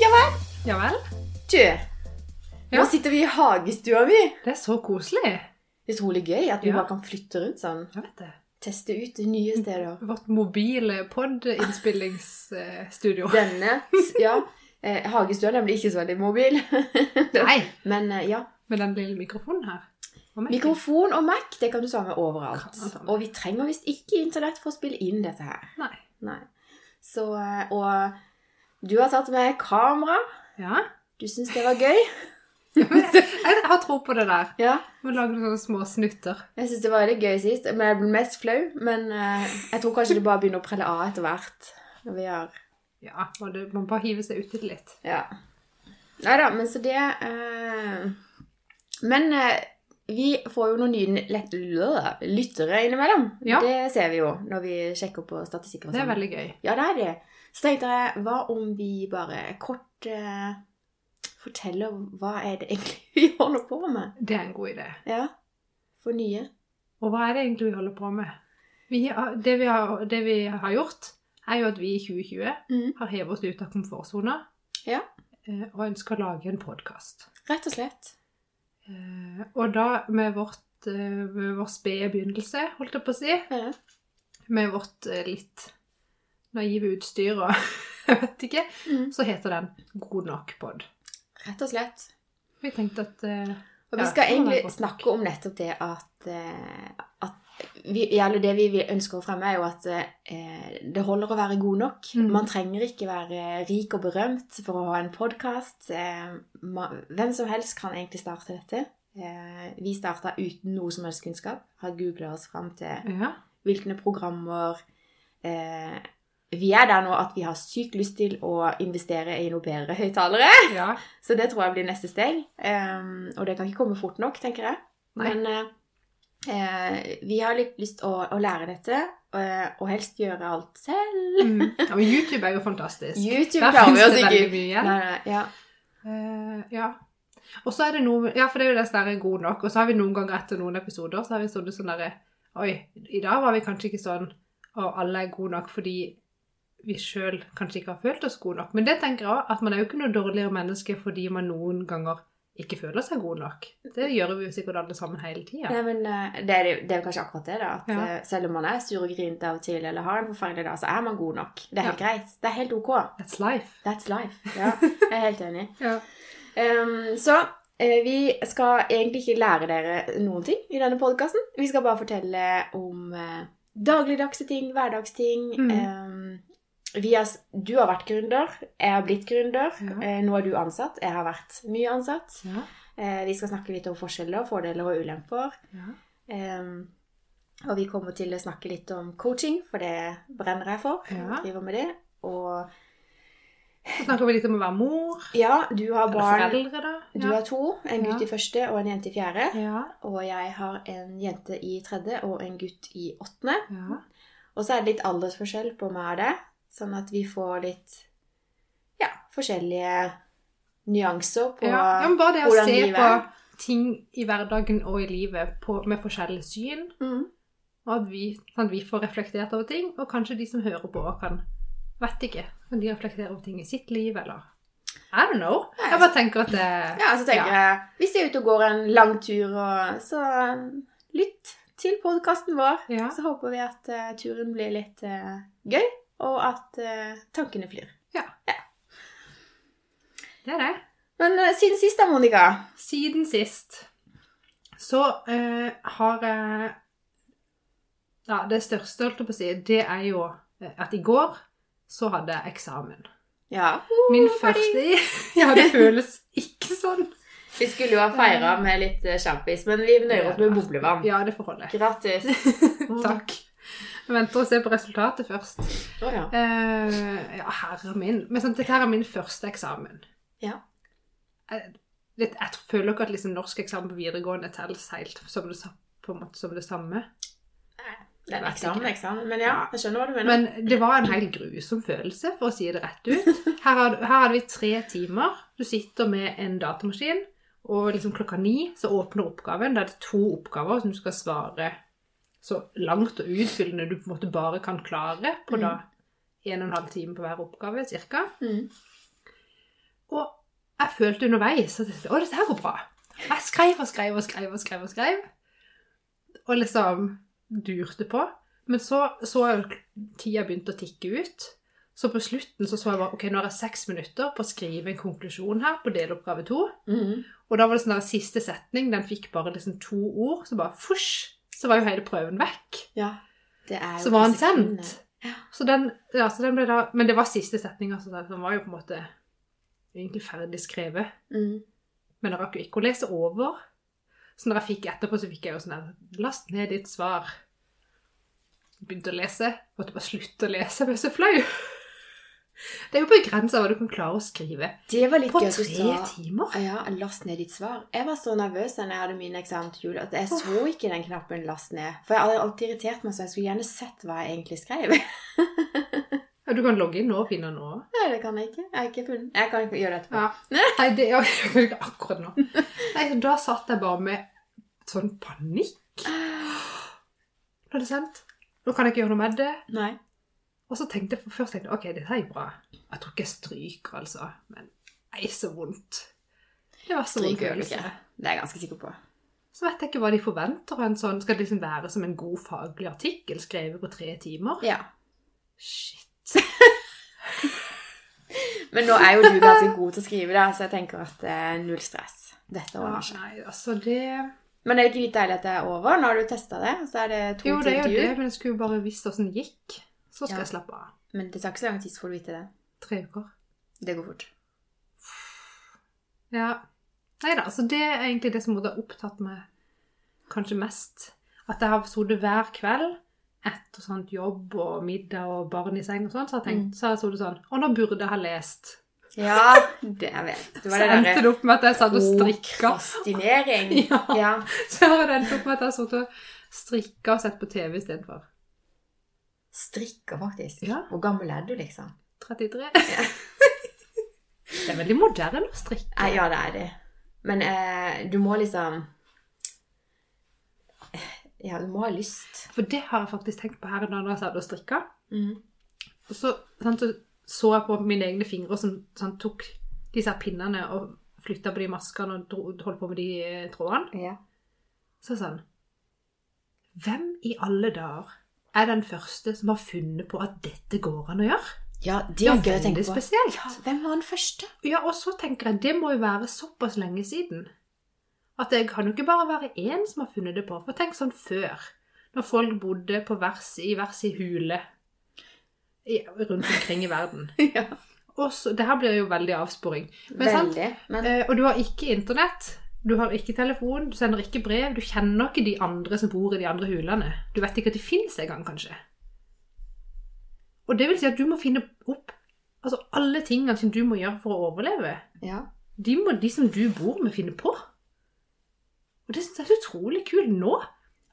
Ja vel. Ja vel? Du, nå Ja. sitter vi i hagestua mi. Det er så koselig. Utrolig gøy at vi Ja. bare kan flytte rundt sånn. Jeg vet det. Teste ut nye steder. Vårt mobile pod-innspillingsstudio. Denne, ja. Eh, hagestua er nemlig ikke så veldig mobil. Nei, Men eh, ja. med den lille mikrofonen her. Og. Mikrofon og Mac, det kan du ta med overalt. Og vi trenger visst ikke internett for å spille inn dette her. Nei. Nei. Så, eh, og du har tatt med kamera. Ja. Du syns det var gøy? Jeg har tro på det der. Ja. Må lage noen sånne små snutter. Jeg syns det var veldig gøy sist. Men jeg ble mest flau. Men eh, jeg tror kanskje det bare begynner å prelle av etter hvert. Når vi har Ja, må det, man bare hiver seg uti det litt. Ja. Nei da, men så det eh, Men eh, vi får jo noen nye lett- lyttere innimellom. Ja. Det ser vi jo når vi sjekker på statistikker. og Det er sånn. veldig gøy. Ja, det er det. Så tenkte jeg, hva om vi bare kort uh, forteller hva er det egentlig vi holder på med? Det er en god idé. Ja, for nye. Og hva er det egentlig vi holder på med? Vi har, det, vi har, det vi har gjort, er jo at vi i 2020 Mm. har hevet oss ut av komfortsona Ja. eh, og ønsker å lage en podkast. Rett og slett. Eh, og da med, vårt, eh, med vår spede begynnelse, holdt jeg på å si, Ja. med vårt eh, litt naive utstyr og jeg vet ikke, Mm. så heter den God nok pod. Rett og slett. Vi tenkte at uh, Og vi skal ja, egentlig snakke om nettopp det at, uh, at vi, eller det vi ønsker å fremme, er jo at eh, det holder å være god nok. Mm. Man trenger ikke være rik og berømt for å ha en podkast. Eh, hvem som helst kan egentlig starte dette. Eh, vi starta uten noe som helst kunnskap. Har googla oss fram til ja, hvilke programmer eh, Vi er der nå at vi har sykt lyst til å investere i noe bedre høyttalere. ja, Så det tror jeg blir neste steg. Um, og det kan ikke komme fort nok, tenker jeg. Nei. Men eh, eh, vi har litt lyst å, å lære dette, og, og helst gjøre alt selv. mm. ja, men YouTube er jo fantastisk. YouTube Der klarer vi oss ikke mye. Nei, nei, ja. Uh, ja. Og så er det noe Ja, for det er jo er god nok. Og så har vi noen ganger etter noen episoder så har vi stått sånn derre Oi, i dag var vi kanskje ikke sånn Og alle er gode nok fordi vi sjøl kanskje ikke har følt oss gode nok. Men det tenker jeg òg, at man er jo ikke noe dårligere menneske fordi man noen ganger ikke føler seg god nok. Det gjør vi jo sikkert alle sammen hele tida. Nei, men eh, det er, det er jo kanskje akkurat det, da. At Ja. eh, selv om man er sur og grinete av og til, eller har en forferdelig dag, så er man god nok. Det er helt Ja. greit. Det er helt ok. That's life. That's life. Ja, jeg er helt enig. Ja. Um, så eh, vi skal egentlig ikke lære dere noen ting i denne podkasten. Vi skal bare fortelle om dagligdagse ting, hverdagsting. Mm. Um, har, du har vært gründer, jeg har blitt gründer. Ja. Eh, nå er du ansatt, jeg har vært mye ansatt. Ja. Eh, vi skal snakke litt om forskjeller, fordeler og ulemper. ja. Um, og vi kommer til å snakke litt om coaching, for det brenner jeg for. Jeg driver med det. Og Så snakker vi litt om å være mor. ja, du har Eller barn. foreldre, da. Du har to. En gutt i første og en jente i fjerde. ja. Og jeg har en jente i tredje og en gutt i åttende. ja. Og så er det litt aldersforskjell på meg og det, sånn at vi får litt ja, forskjellige nyanser på Ja, ja, men bare det å se på ting i hverdagen og i livet på, med forskjellig syn, Mm. og at vi, sånn at vi får reflektert over ting, og kanskje de som hører på kan, vet ikke, kan de reflektere over ting i sitt liv, eller I don't know. Jeg bare tenker at det Ja, så tenker jeg Hvis jeg er ute og går en lang tur, og, så lytt til podkasten vår. Ja. Så håper vi at uh, turen blir litt uh, gøy, og at eh, tankene flyr. Ja. Det er det. Men eh, siden sist da, Monica Siden sist så eh, har jeg Ja, det største, holdt jeg på å si, det er jo eh, at i går så hadde jeg eksamen. Ja. Min Oh, ferdig. første Ja, det føles ikke sånn. Vi skulle jo ha feira med litt eh, sjampis, men vi nøyer oss med boblevann. Ja, det får holde. Gratis. Takk. Jeg venter og ser på resultatet først. Oh, ja. Uh, ja, herre min. Men sånn, dette her er min første eksamen. Ja. Jeg, jeg, jeg føler ikke at liksom norsk eksamen på videregående telles helt som det, på måte som det samme. Det er en eksamen, ikke. eksamen. Men ja, jeg skjønner hva du mener. Men det var en helt grusom følelse, for å si det rett ut. Her hadde, her hadde vi tre timer. Du sitter med en datamaskin Og liksom klokka ni så åpner oppgaven. Da er det to oppgaver som du skal svare så langt og utfyllende du på en måte bare kan klare på Mm. da en og en halv time på hver oppgave, cirka. Mm. Og jeg følte underveis at å, dette her går bra. Jeg skrev og skrev og skrev og skrev og skrev. Og liksom durte på. Men så så jeg tida begynte å tikke ut. Så på slutten så, så jeg bare ok, nå har jeg seks minutter på å skrive en konklusjon her på deloppgave to. Mm. Og da var det sånn der siste setning, den fikk bare liksom to ord, så bare fusj, så var jo hele prøven vekk. Ja. Det er jo Så var han sendt. Ja. Så den, ja, så den ble da, men det var siste setning, altså den var jo på en måte egentlig ferdig skrevet. Mm. Men jeg rakk jo ikke å lese over. Så når jeg fikk etterpå, så fikk jeg jo sånn her Last ned ditt svar. Begynte å lese. Måtte bare slutte å lese. Jeg ble så flau. Det er jo begrensa hva du kan klare å skrive Det var litt på gøy tre sa timer. Ja, last ned ditt svar. Jeg var så nervøs da jeg hadde min eksamen til jul, at jeg så ikke den knappen 'last ned'. For jeg hadde alltid irritert meg, så jeg skulle gjerne sett hva jeg egentlig skrev. Du kan logge inn nå og finne den nå. Nei, det kan jeg ikke. Jeg har ikke funnet Jeg kan ikke gjøre det etterpå. Ja. Nei, det jeg kan ikke akkurat nå. Nei, da satt jeg bare med sånn panikk. Nå er det sendt. Nå kan jeg ikke gjøre noe med det. Nei. Og så tenkte jeg først tenkte jeg, ok, dette er jo bra. Jeg tror ikke jeg stryker, altså. Men nei, så vondt. Det var så vondt følelse. Det er jeg ganske sikker på. Så vet jeg ikke hva de forventer av en sånn. Skal det liksom være som en god faglig artikkel skrevet på tre timer? Ja. Shit. Men nå er jo du ganske god til å skrive, da, så jeg tenker at det er null stress. Dette Ja, ordner seg. nei, altså det Men er det ikke litt deilig at det er over? Nå har du testa det, så er det to Jo, det er jo det, men jeg skulle jo bare visst åssen det gikk. Så skal Ja. jeg slappe av. Men det tar ikke så lang tid, så får du vite det. Tre uker. Det går fort. Ja. Nei da, så det er egentlig det som måtte ha opptatt meg kanskje mest. At jeg har sittet hver kveld etter sånt jobb og middag og barn i seng og sånn, så har jeg tenkt, så har jeg sittet sånn Å, nå burde jeg ha lest. Ja, det jeg vet Det Så det endte det opp med at jeg satt og strikka. Prokrastinering. Ja. ja. Så har det endt opp med at jeg har sittet og strikka og sett på TV istedenfor. Strikker, faktisk. Ja. Hvor gammel er du, liksom? 33. det er veldig moderne å strikke. Ja, det er det. Men eh, du må liksom Ja, du må ha lyst. For det har jeg faktisk tenkt på her da jeg satt og strikka. Mm. Og så, sant, så så jeg på mine egne fingre som sånn, tok disse pinnene og flytta på de maskene og dro, holdt på med de eh, trådene. Ja. Så sånn Hvem i alle dager er den første som har funnet på at dette går an å gjøre? ja, det er gøy å tenke på. spesielt. Ja, hvem var den første? Ja, og så tenker jeg, det må jo være såpass lenge siden. At det kan jo ikke bare være én som har funnet det på. For tenk sånn før, når folk bodde på vers, i hver sin hule i, rundt omkring i verden. ja. Og så, det her blir jo veldig avsporing. Men sant? Veldig. Men Eh, og du har ikke internett, du har ikke telefon, du sender ikke brev, du kjenner ikke de andre som bor i de andre hulene. Du vet ikke at de finnes engang, kanskje. Og det vil si at du må finne opp altså alle tingene som du må gjøre for å overleve. ja. De må de som du bor med, finne på. Og det synes jeg er så utrolig kult nå.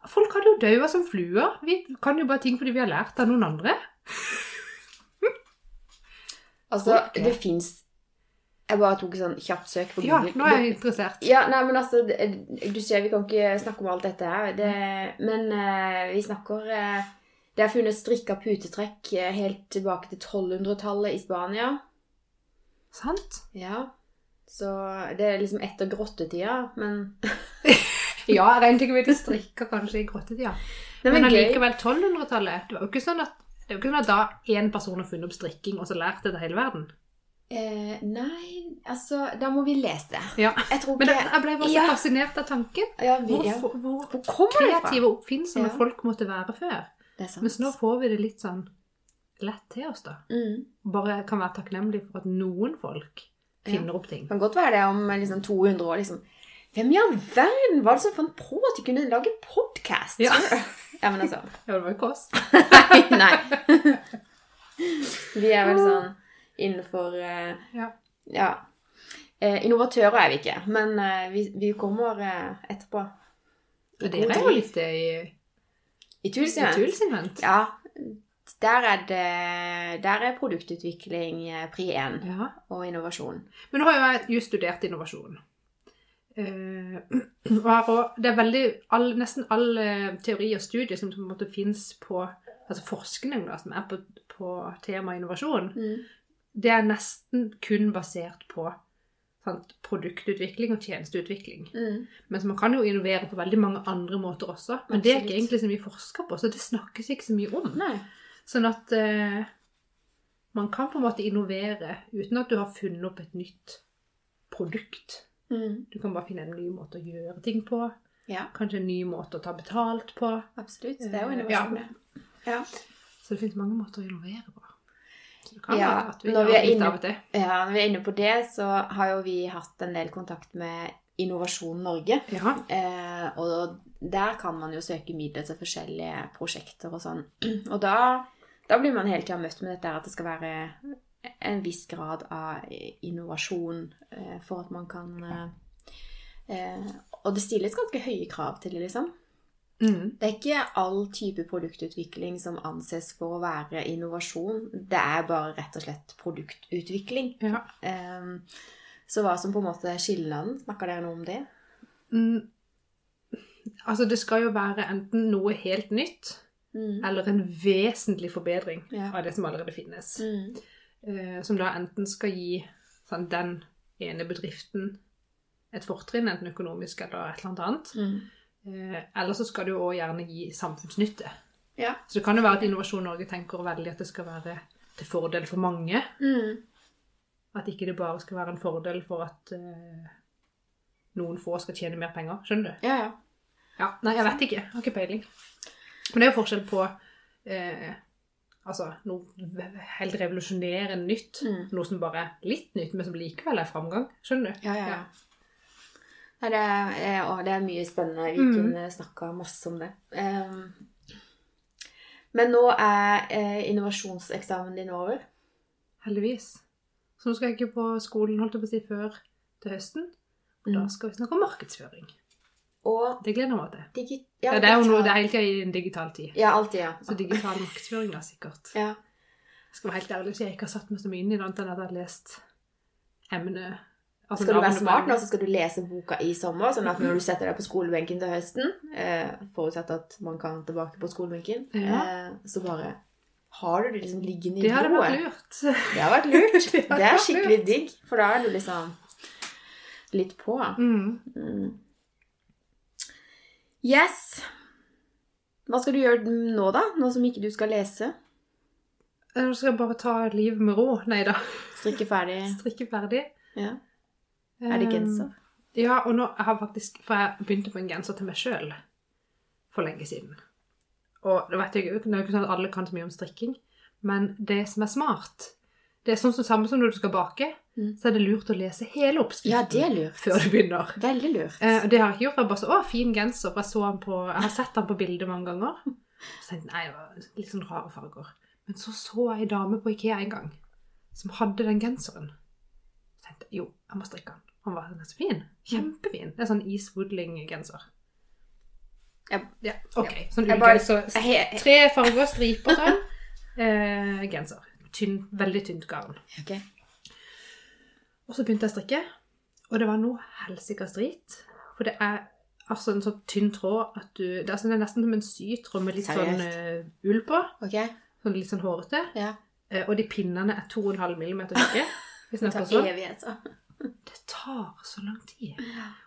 Folk hadde jo daua som fluer. Vi kan jo bare ting fordi vi har lært av noen andre. Altså, okay. det fins Jeg bare tok sånn kjapt søk på Google. Ja, nå er jeg interessert. Ja, nei, men altså Du ser, vi kan ikke snakke om alt dette her. Det, men uh, vi snakker uh, Det er funnet strikka putetrekk eh, helt tilbake til 1200-tallet i Spania. Sant? Ja. Så det er liksom etter grottetida, men Ja, jeg regnet ikke med at de strikker kanskje i grottetida. Nei, men allikevel 1200-tallet. Det var jo ikke sånn at det var ikke sånn at da én person har funnet opp strikking, og så lært det til hele verden. Eh, nei, altså Da må vi lese. Ja. Jeg tror Men det, jeg ble bare så Ja. fascinert av tanken. ja, vi, Hvor, hvor, hvor kommer kreative og oppfinnsomme folk måtte være før. Det sant. Mens nå får vi det litt sånn lett til oss, da. mm. Bare kan være takknemlig for at noen folk finner opp ting. Det kan godt være det om liksom 200 år. liksom Hvem i all verden var det som fant på at de kunne lage podkast? Ja. ja, men altså Ja, det var ikke oss. Nei. nei. Vi er vel sånn innenfor eh, Ja. ja. Eh, innovatører er vi ikke, men eh, vi, vi kommer etterpå. Og Det er jo litt i, I. Tulsivent. Ja. Der er det Der er produktutvikling pri 1 Ja. og innovasjon. Men nå har jo jeg just studert innovasjon. Uh, og det er veldig, all, nesten all teori og studier som på en måte finnes på altså forskning da, som er på, på tema innovasjon, det er nesten kun basert på sant, produktutvikling og tjenesteutvikling. Mm. Men man kan jo innovere på veldig mange andre måter også. Men det er ikke egentlig så mye forska på, så det snakkes ikke så mye om. Nei. Sånn at eh, man kan på en måte innovere uten at du har funnet opp et nytt produkt. Mm. Du kan bare finne en ny måte å gjøre ting på. Ja, Kanskje en ny måte å ta betalt på. absolutt. Det er jo Eh, innovasjon, ja. Ja. Så det finnes mange måter å innovere på. Så det kan Ja, være at vi når vi er inne- av og til. ja, når vi er inne på det, så har jo vi hatt en del kontakt med Innovasjon Norge. Ja. Eh, og der kan man jo søke midler til forskjellige prosjekter og sånn. Og da, da blir man hele tida møtt med dette at det skal være en viss grad av innovasjon eh, for at man kan eh, eh, Og det stilles ganske høye krav til det, liksom. Mm. Det er ikke all type produktutvikling som anses for å være innovasjon. Det er bare rett og slett produktutvikling. ja. Um, så hva som på en måte er skillnaden? Snakker dere noe om det? Mm. Altså, det skal jo være enten noe helt nytt, Mm. eller en vesentlig forbedring Ja. av det som allerede finnes. Mm. Eh, som da enten skal gi sånn, den ene bedriften et fortrinn, enten økonomisk eller et eller annet annet. Eh, eller så skal det jo også gjerne gi samfunnsnytte. Ja. Så det kan jo være at Innovasjon Norge tenker veldig at det skal være til fordel for mange. Mm. At ikke det bare skal være en fordel for at uh, noen få skal tjene mer penger. Skjønner du? Ja, ja. Ja, Nei, jeg vet ikke. Jeg har ikke peiling. Men det er jo forskjell på uh, altså, noe helt revolusjonerende nytt. Mm. Noe som bare er litt nytt, men som likevel er framgang. Skjønner du? Ja, ja, ja. Det, er, å, det er mye spennende. Vi Mm. kunne snakka masse om det. Ehm, men nå er eh, innovasjonseksamen din over. Heldigvis. Så nå skal jeg ikke på skolen holdt jeg på å si, før til høsten. Og da Mm. skal vi snakke om markedsføring. Og Det gleder jeg meg til. digi... Ja, det er jo noe, det er hele tida i en digital tid. Ja, alltid, ja. Så digital markedsføring da, sikkert. ja. Jeg skal være helt ærlig så jeg ikke har satt meg så mye inn i det, annet enn at jeg har lest emnet. Altså Skal du være smart nå, så skal du lese boka i sommer, sånn at når du setter deg på skolebenken til høsten, eh, forutsatt at man kan tilbake på skolebenken, Ja. eh, så bare har du det liksom liggende i Det hadde vært lurt. Det har vært lurt. Det Det er skikkelig digg, for da er du liksom litt på. Mm. Mm. Yes. Hva skal du gjøre nå, da? Nå som ikke du skal lese? Nå skal jeg bare ta livet med ro. Nei da. Strikke ferdig? Strikke ferdig. Ja. Er det genser? Um, ja, og nå jeg har faktisk For jeg begynte på en genser til meg sjøl for lenge siden. Og det, vet jeg, jo ikke- det er jo ikke sånn at alle kan så mye om strikking, men det som er smart Det er sånn som samme som når du skal bake, Mm. så er det lurt å lese hele oppskriften Ja, det er lurt. før du begynner. Veldig lurt. Eh, det har jeg ikke gjort. Jeg bare så, å, fin genser. For jeg så han på, jeg har sett den på bildet mange ganger. Så tenkte jeg, nei, det var litt sånn rare farger. Men så så jeg en dame på Ikea en gang, som hadde den genseren. Jo, jeg må strikke den. Han var så fin. Kjempefin. Det er sånn East Woodling-genser. Ja. Ja, ok. Sånn Jeg bare-. Tre farger, striper sånn. Eh, genser. Tynn, veldig tynt garn. Ok. Og så begynte jeg å strikke, og det var noe helsikas drit. For det er altså en sånn tynn tråd at du Det er, altså, det er nesten som en sytråd med litt sånn Seriøst? eh, ull på. Ok. Sånn litt sånn hårete. Ja. Eh, og de pinnene er 2,5 millimeter tykke. Den Det tar sånn. evigheter. Det tar så lang tid.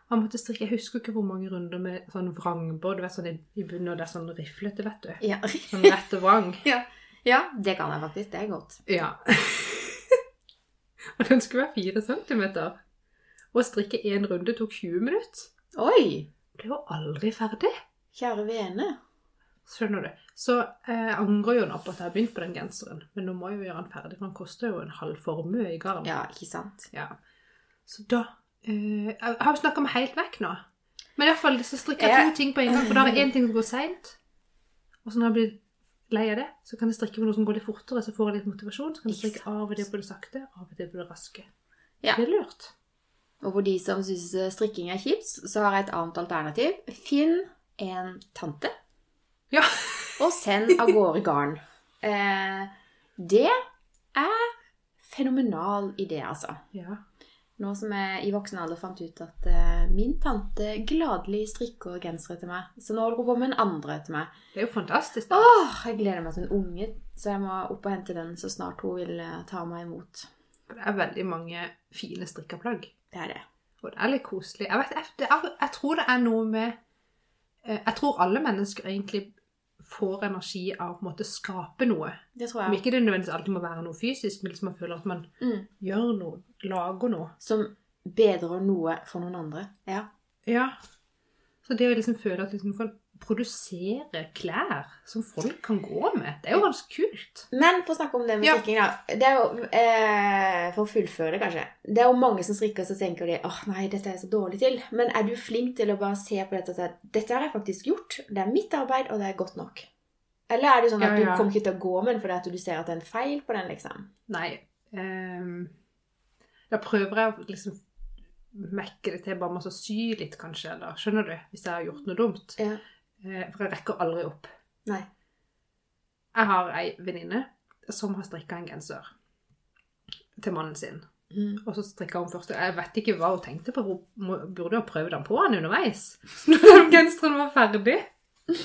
Og måtte strikke Jeg husker ikke hvor mange runder med sånn vrangbånd. Sånn i, i bunnen, og det er sånn riflete, vet du. Ja. Sånn rette vrang. ja. ja, det kan jeg faktisk. Det er godt. Ja. og den skulle være fire centimeter. Og å strikke én runde tok 20 minutter. Oi! Ble jo aldri ferdig. Kjære vene. Skjønner du? Så eh, angrer jo nå på at jeg har begynt på den genseren. Men nå må jeg jo gjøre den ferdig, for den koster jo en halv formue i garn. Ja, ikke sant? Ja. Så da eh, Jeg har jo snakka meg helt vekk nå. Men i hvert fall så strikker jeg Jeg- to ting på en gang. For da er det én ting som går seint. Og så når jeg blir lei av det, så kan jeg strikke på noe som går litt fortere, så får jeg litt motivasjon. Så kan jeg strikke av og til på det sakte, av og til på det raske. Ja. Det er lurt. Og for de som syns strikking er kjipt, så har jeg et annet alternativ. Finn en tante, Ja. og send av gårde garn. Eh, det er fenomenal idé, altså. ja. Nå som jeg i voksen alder fant ut at eh, min tante gladelig strikker gensere til meg. Så nå holder hun på med en andre til meg. Det er jo fantastisk. da. Åh, jeg gleder meg som en unge, så jeg må opp og hente den så snart hun vil eh, ta meg imot. Det er veldig mange fine strikkeplagg. Det er det. Og det er litt koselig. Jeg, vet, jeg, er, jeg tror det er noe med eh, Jeg tror alle mennesker egentlig får energi av å på en måte skape noe. Det tror Om jeg. ikke det nødvendigvis alltid må være noe fysisk, men liksom man føler at man Mm. gjør noe, lager noe. Som bedrer noe for noen andre. Ja. Ja. Så det å liksom føle at liksom kan produsere klær som folk kan gå med, det er jo ganske kult. Men for å snakke om det med Ja. strikking, da. Det er jo, eh, for å fullføre det, kanskje. Det er jo mange som strikker, så tenker de åh nei, dette er jeg så dårlig til. Men er du flink til å bare se på dette og si dette har jeg faktisk gjort, det er mitt arbeid, og det er godt nok? Eller er det sånn at Ja, ja. du kommer ikke til å gå med den fordi at du ser at det er en feil på den, liksom? Nei. ehm, da prøver jeg å liksom mekke det til bare med å sy litt, kanskje, eller skjønner du? Hvis jeg har gjort noe dumt. Ja. Eh, For jeg rekker aldri opp. Nei. Jeg har ei venninne som har strikka en genser til mannen sin. Mm. Og så strikka hun først Jeg vet ikke hva hun tenkte på. Hun burde jo ha prøvd den på han underveis. Når den genseren var ferdig,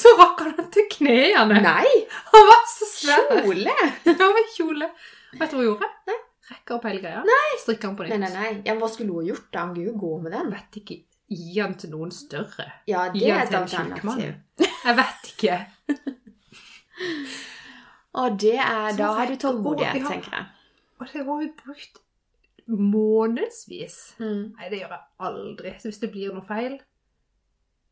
så rakk han den til knærne. Nei! Han var så svær! Kjole! Ja, med kjole. Vet du hva hun gjorde? Nei. Rekka opp hele greia. Nei. Strikka den på Nei, nytt. nei, nei. Ja, hva skulle hun gjort da? Han kunne jo gå med den. Vet ikke. Gi den til noen større. Ja, det er et alternativ. Jeg vet ikke. Og det er, da har du tålmodighet, Å, tenker jeg. Og det har vi brukt månedsvis. Mm. Nei, det gjør jeg aldri. Så hvis det blir noe feil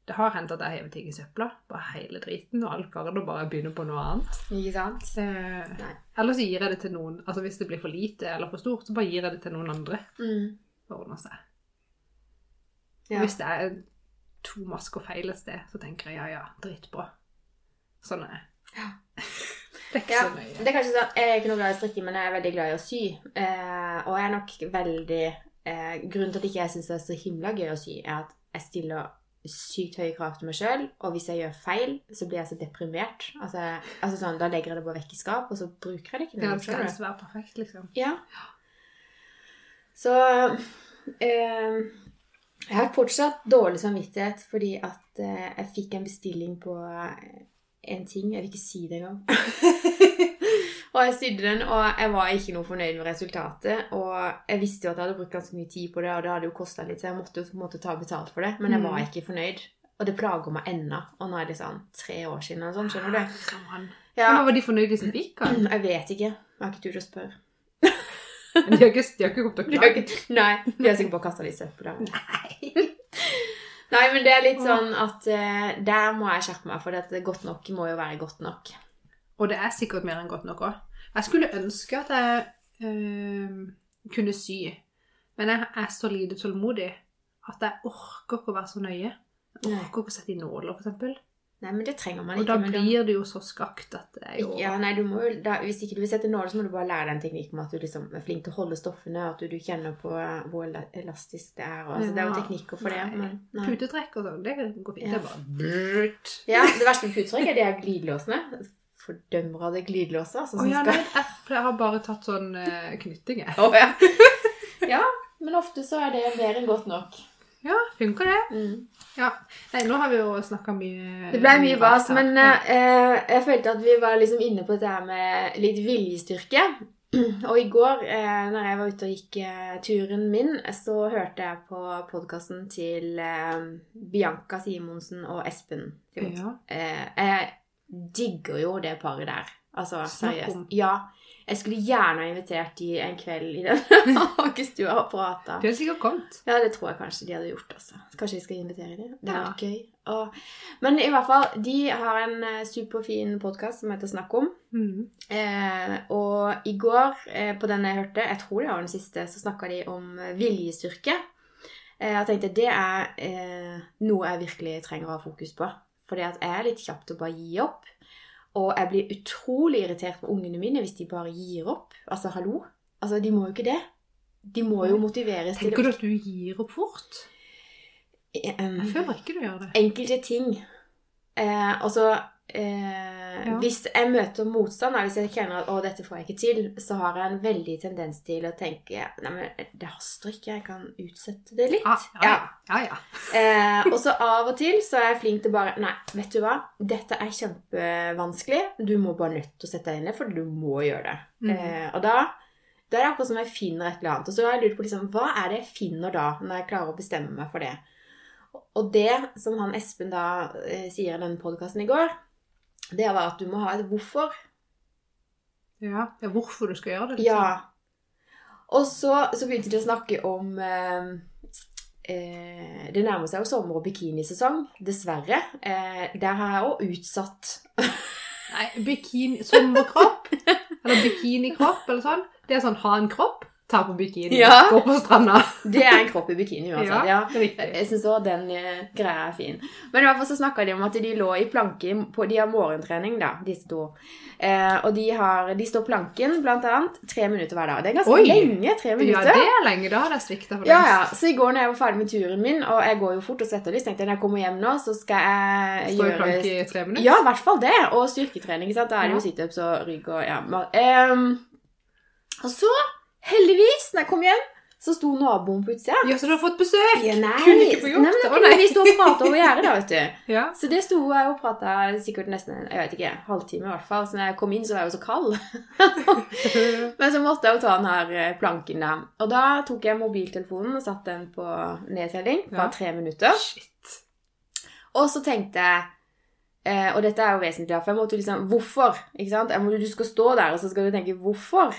Det har hendt at jeg hever ting i søpla. Bare hele driten og alt garn og bare begynner på noe annet. Ikke sant? Eh, eller så gir jeg det til noen Altså hvis det blir for lite eller for stort, så bare gir jeg det til noen andre. Mm. Det ordner seg. Ja. Hvis det er to masker feil et sted, så tenker jeg ja, ja, dritbra. Sånn er det. Ja. Det er ikke Ja, så nøye. det er kanskje sånn, Jeg er ikke noe glad i strikking, men jeg er veldig glad i å sy. Eh, og jeg er nok veldig eh, Grunnen til at ikke jeg syns det er så himla gøy å sy, er at jeg stiller sykt høye krav til meg sjøl, og hvis jeg gjør feil, så blir jeg så deprimert. Altså, altså sånn, Da legger jeg det bare vekk i skap, og så bruker jeg det ikke Ja, det skal helst være perfekt, liksom. Ja. Så eh, jeg har fortsatt dårlig samvittighet fordi at eh, jeg fikk en bestilling på eh, en ting. Jeg vil ikke si det engang. og jeg sydde den, og jeg var ikke noe fornøyd med resultatet. Og jeg visste jo at jeg hadde brukt ganske mye tid på det, og det hadde jo kosta litt, så jeg måtte jo på en måte ta betalt for det. Men jeg Mm. var ikke fornøyd. Og det plager meg ennå. Og nå er det sånn tre år siden eller sånn, skjønner du? Ja, Men var de fornøyde som fikk den? jeg vet ikke. Jeg har ikke turt å spørre. Men De har ikke, de har ikke kommet til å De klage. ikke, nei, de har sikkert bare kasta litt søppel. der. Nei, men det er litt sånn at uh, der må jeg skjerpe meg, for det godt nok må jo være godt nok. Og det er sikkert mer enn godt nok òg. Jeg skulle ønske at jeg eh, kunne sy, men jeg er så lite tålmodig at jeg orker ikke å være så nøye. Jeg orker ikke å sette i nåler, f.eks. Nei, men det trenger man ikke. Og da men blir det jo så skakt at det er jo ja, nei, du må da, Hvis ikke du vil sette nåler, så må du bare lære deg en teknikk med at du liksom er flink til å holde stoffene, og at du, du kjenner på eh, hvor elastisk det er. Og, altså, det er jo teknikker for det. Nei. Men, nei. Putetrekk og sånn, det går fint. Ja. Det er bare brrrt. Ja, det verste med putetrekk er de her glidelåsene. Fordømmer av det glidelåser. Altså, som ja, nei, jeg, jeg har bare tatt sånn uh, knytting, jeg. Oh, ja. ja, men ofte så er det mer enn godt nok. Ja, funker det? Mm. Ja. Nei, nå har vi jo snakka mye Det ble mye vas, men eh, jeg følte at vi var liksom inne på dette her med litt viljestyrke. Og i går, eh, når jeg var ute og gikk eh, turen min, så hørte jeg på podkasten til eh, Bianca Simonsen og Espen Ja. Eh, jeg digger jo det paret der. Altså, seriøst. Ja. Jeg skulle gjerne ha invitert de en kveld i den hagestua og prata. De hadde sikkert kommet. Ja, det tror jeg kanskje de hadde gjort. altså. Kanskje vi skal invitere dem. Det Ja. er gøy. Og, men i hvert fall, de har en eh, superfin podkast som heter Snakk om. Mm. Eh, og i går, eh, på den jeg hørte, jeg tror det var den siste, så snakka de om eh, viljestyrke. Eh, jeg tenkte det er eh, noe jeg virkelig trenger å ha fokus på. Fordi at jeg er litt kjapp til å bare gi opp. Og jeg blir utrolig irritert på ungene mine hvis de bare gir opp. Altså, hallo? Altså, De må jo ikke det. De må jo motiveres til Tenker du at du gir opp fort? Em, Jeg føler ikke du gjør det. enkelte ting. Eh, altså eh, Ja. Hvis jeg møter motstand, da, hvis jeg kjenner at 'å, dette får jeg ikke til', så har jeg en veldig tendens til å tenke 'nei, men det haster ikke, jeg kan utsette det litt'. Ah, ja, ja, ja. Eh, og så av og til så er jeg flink til bare Nei, vet du hva? Dette er kjempevanskelig. Du må bare nødt til å sette deg inn i det, for du må gjøre det. Mm. Eh, og da, da er det akkurat som jeg finner et eller annet. Og så har jeg lurt på liksom, hva er det jeg finner da, når jeg klarer å bestemme meg for det? Og det som han Espen da eh, sier i denne podkasten i går, det var at du må ha et hvorfor. ja. ja hvorfor du skal gjøre det. Ja. Og så, så begynte de å snakke om eh, eh, Det nærmer seg jo sommer- og bikinisesong, dessverre. Eh, der har jeg òg utsatt Nei, bikini, sommerkropp, eller bikinikropp, eller sånn. Det er sånn ha en kropp, ta på bikini, Ja. gå på stranda. Det er en kropp i bikini uansett. Ja. ja. Jeg syns òg den eh, greia er fin. Men i hvert fall så snakka de om at de lå i planke på De har morgentrening, da, disse to. Eh, og de, har, de står planken blant annet tre minutter hver dag. Det er ganske Oi! lenge. Tre minutter. Ja, det er lenge. Da har det svikta for Ja, lengst. ja. Så i går når jeg var ferdig med turen min, og jeg går jo fort og svetter litt, tenkte jeg når jeg kommer hjem nå, så skal jeg Står i gjøre planke i tre minutter. Ja, i hvert fall det. Og styrketrening. ikke sant? Da er det jo Ja. situps og rygg og ja. Ehm, og så, heldigvis, når jeg kom hjem, så sto naboen på utsida. Ja, så du har fått besøk! Ja, nei. Kunne ikke få gjort nei, men det. vi sto og prata over gjerdet, da, vet du. Ja. Så det sto jeg og prata sikkert nesten en jeg vet ikke, halvtime i hvert fall. Så når jeg kom inn, så var jeg jo så kald. Men så måtte jeg jo ta den her eh, planken, da. Og da tok jeg mobiltelefonen og satte den på nedtelling Bare tre minutter. Shit. Og så tenkte jeg eh, Og dette er jo vesentlig, for jeg måtte liksom Hvorfor? Ikke sant? Må, du skal stå der, og så skal du tenke 'hvorfor'?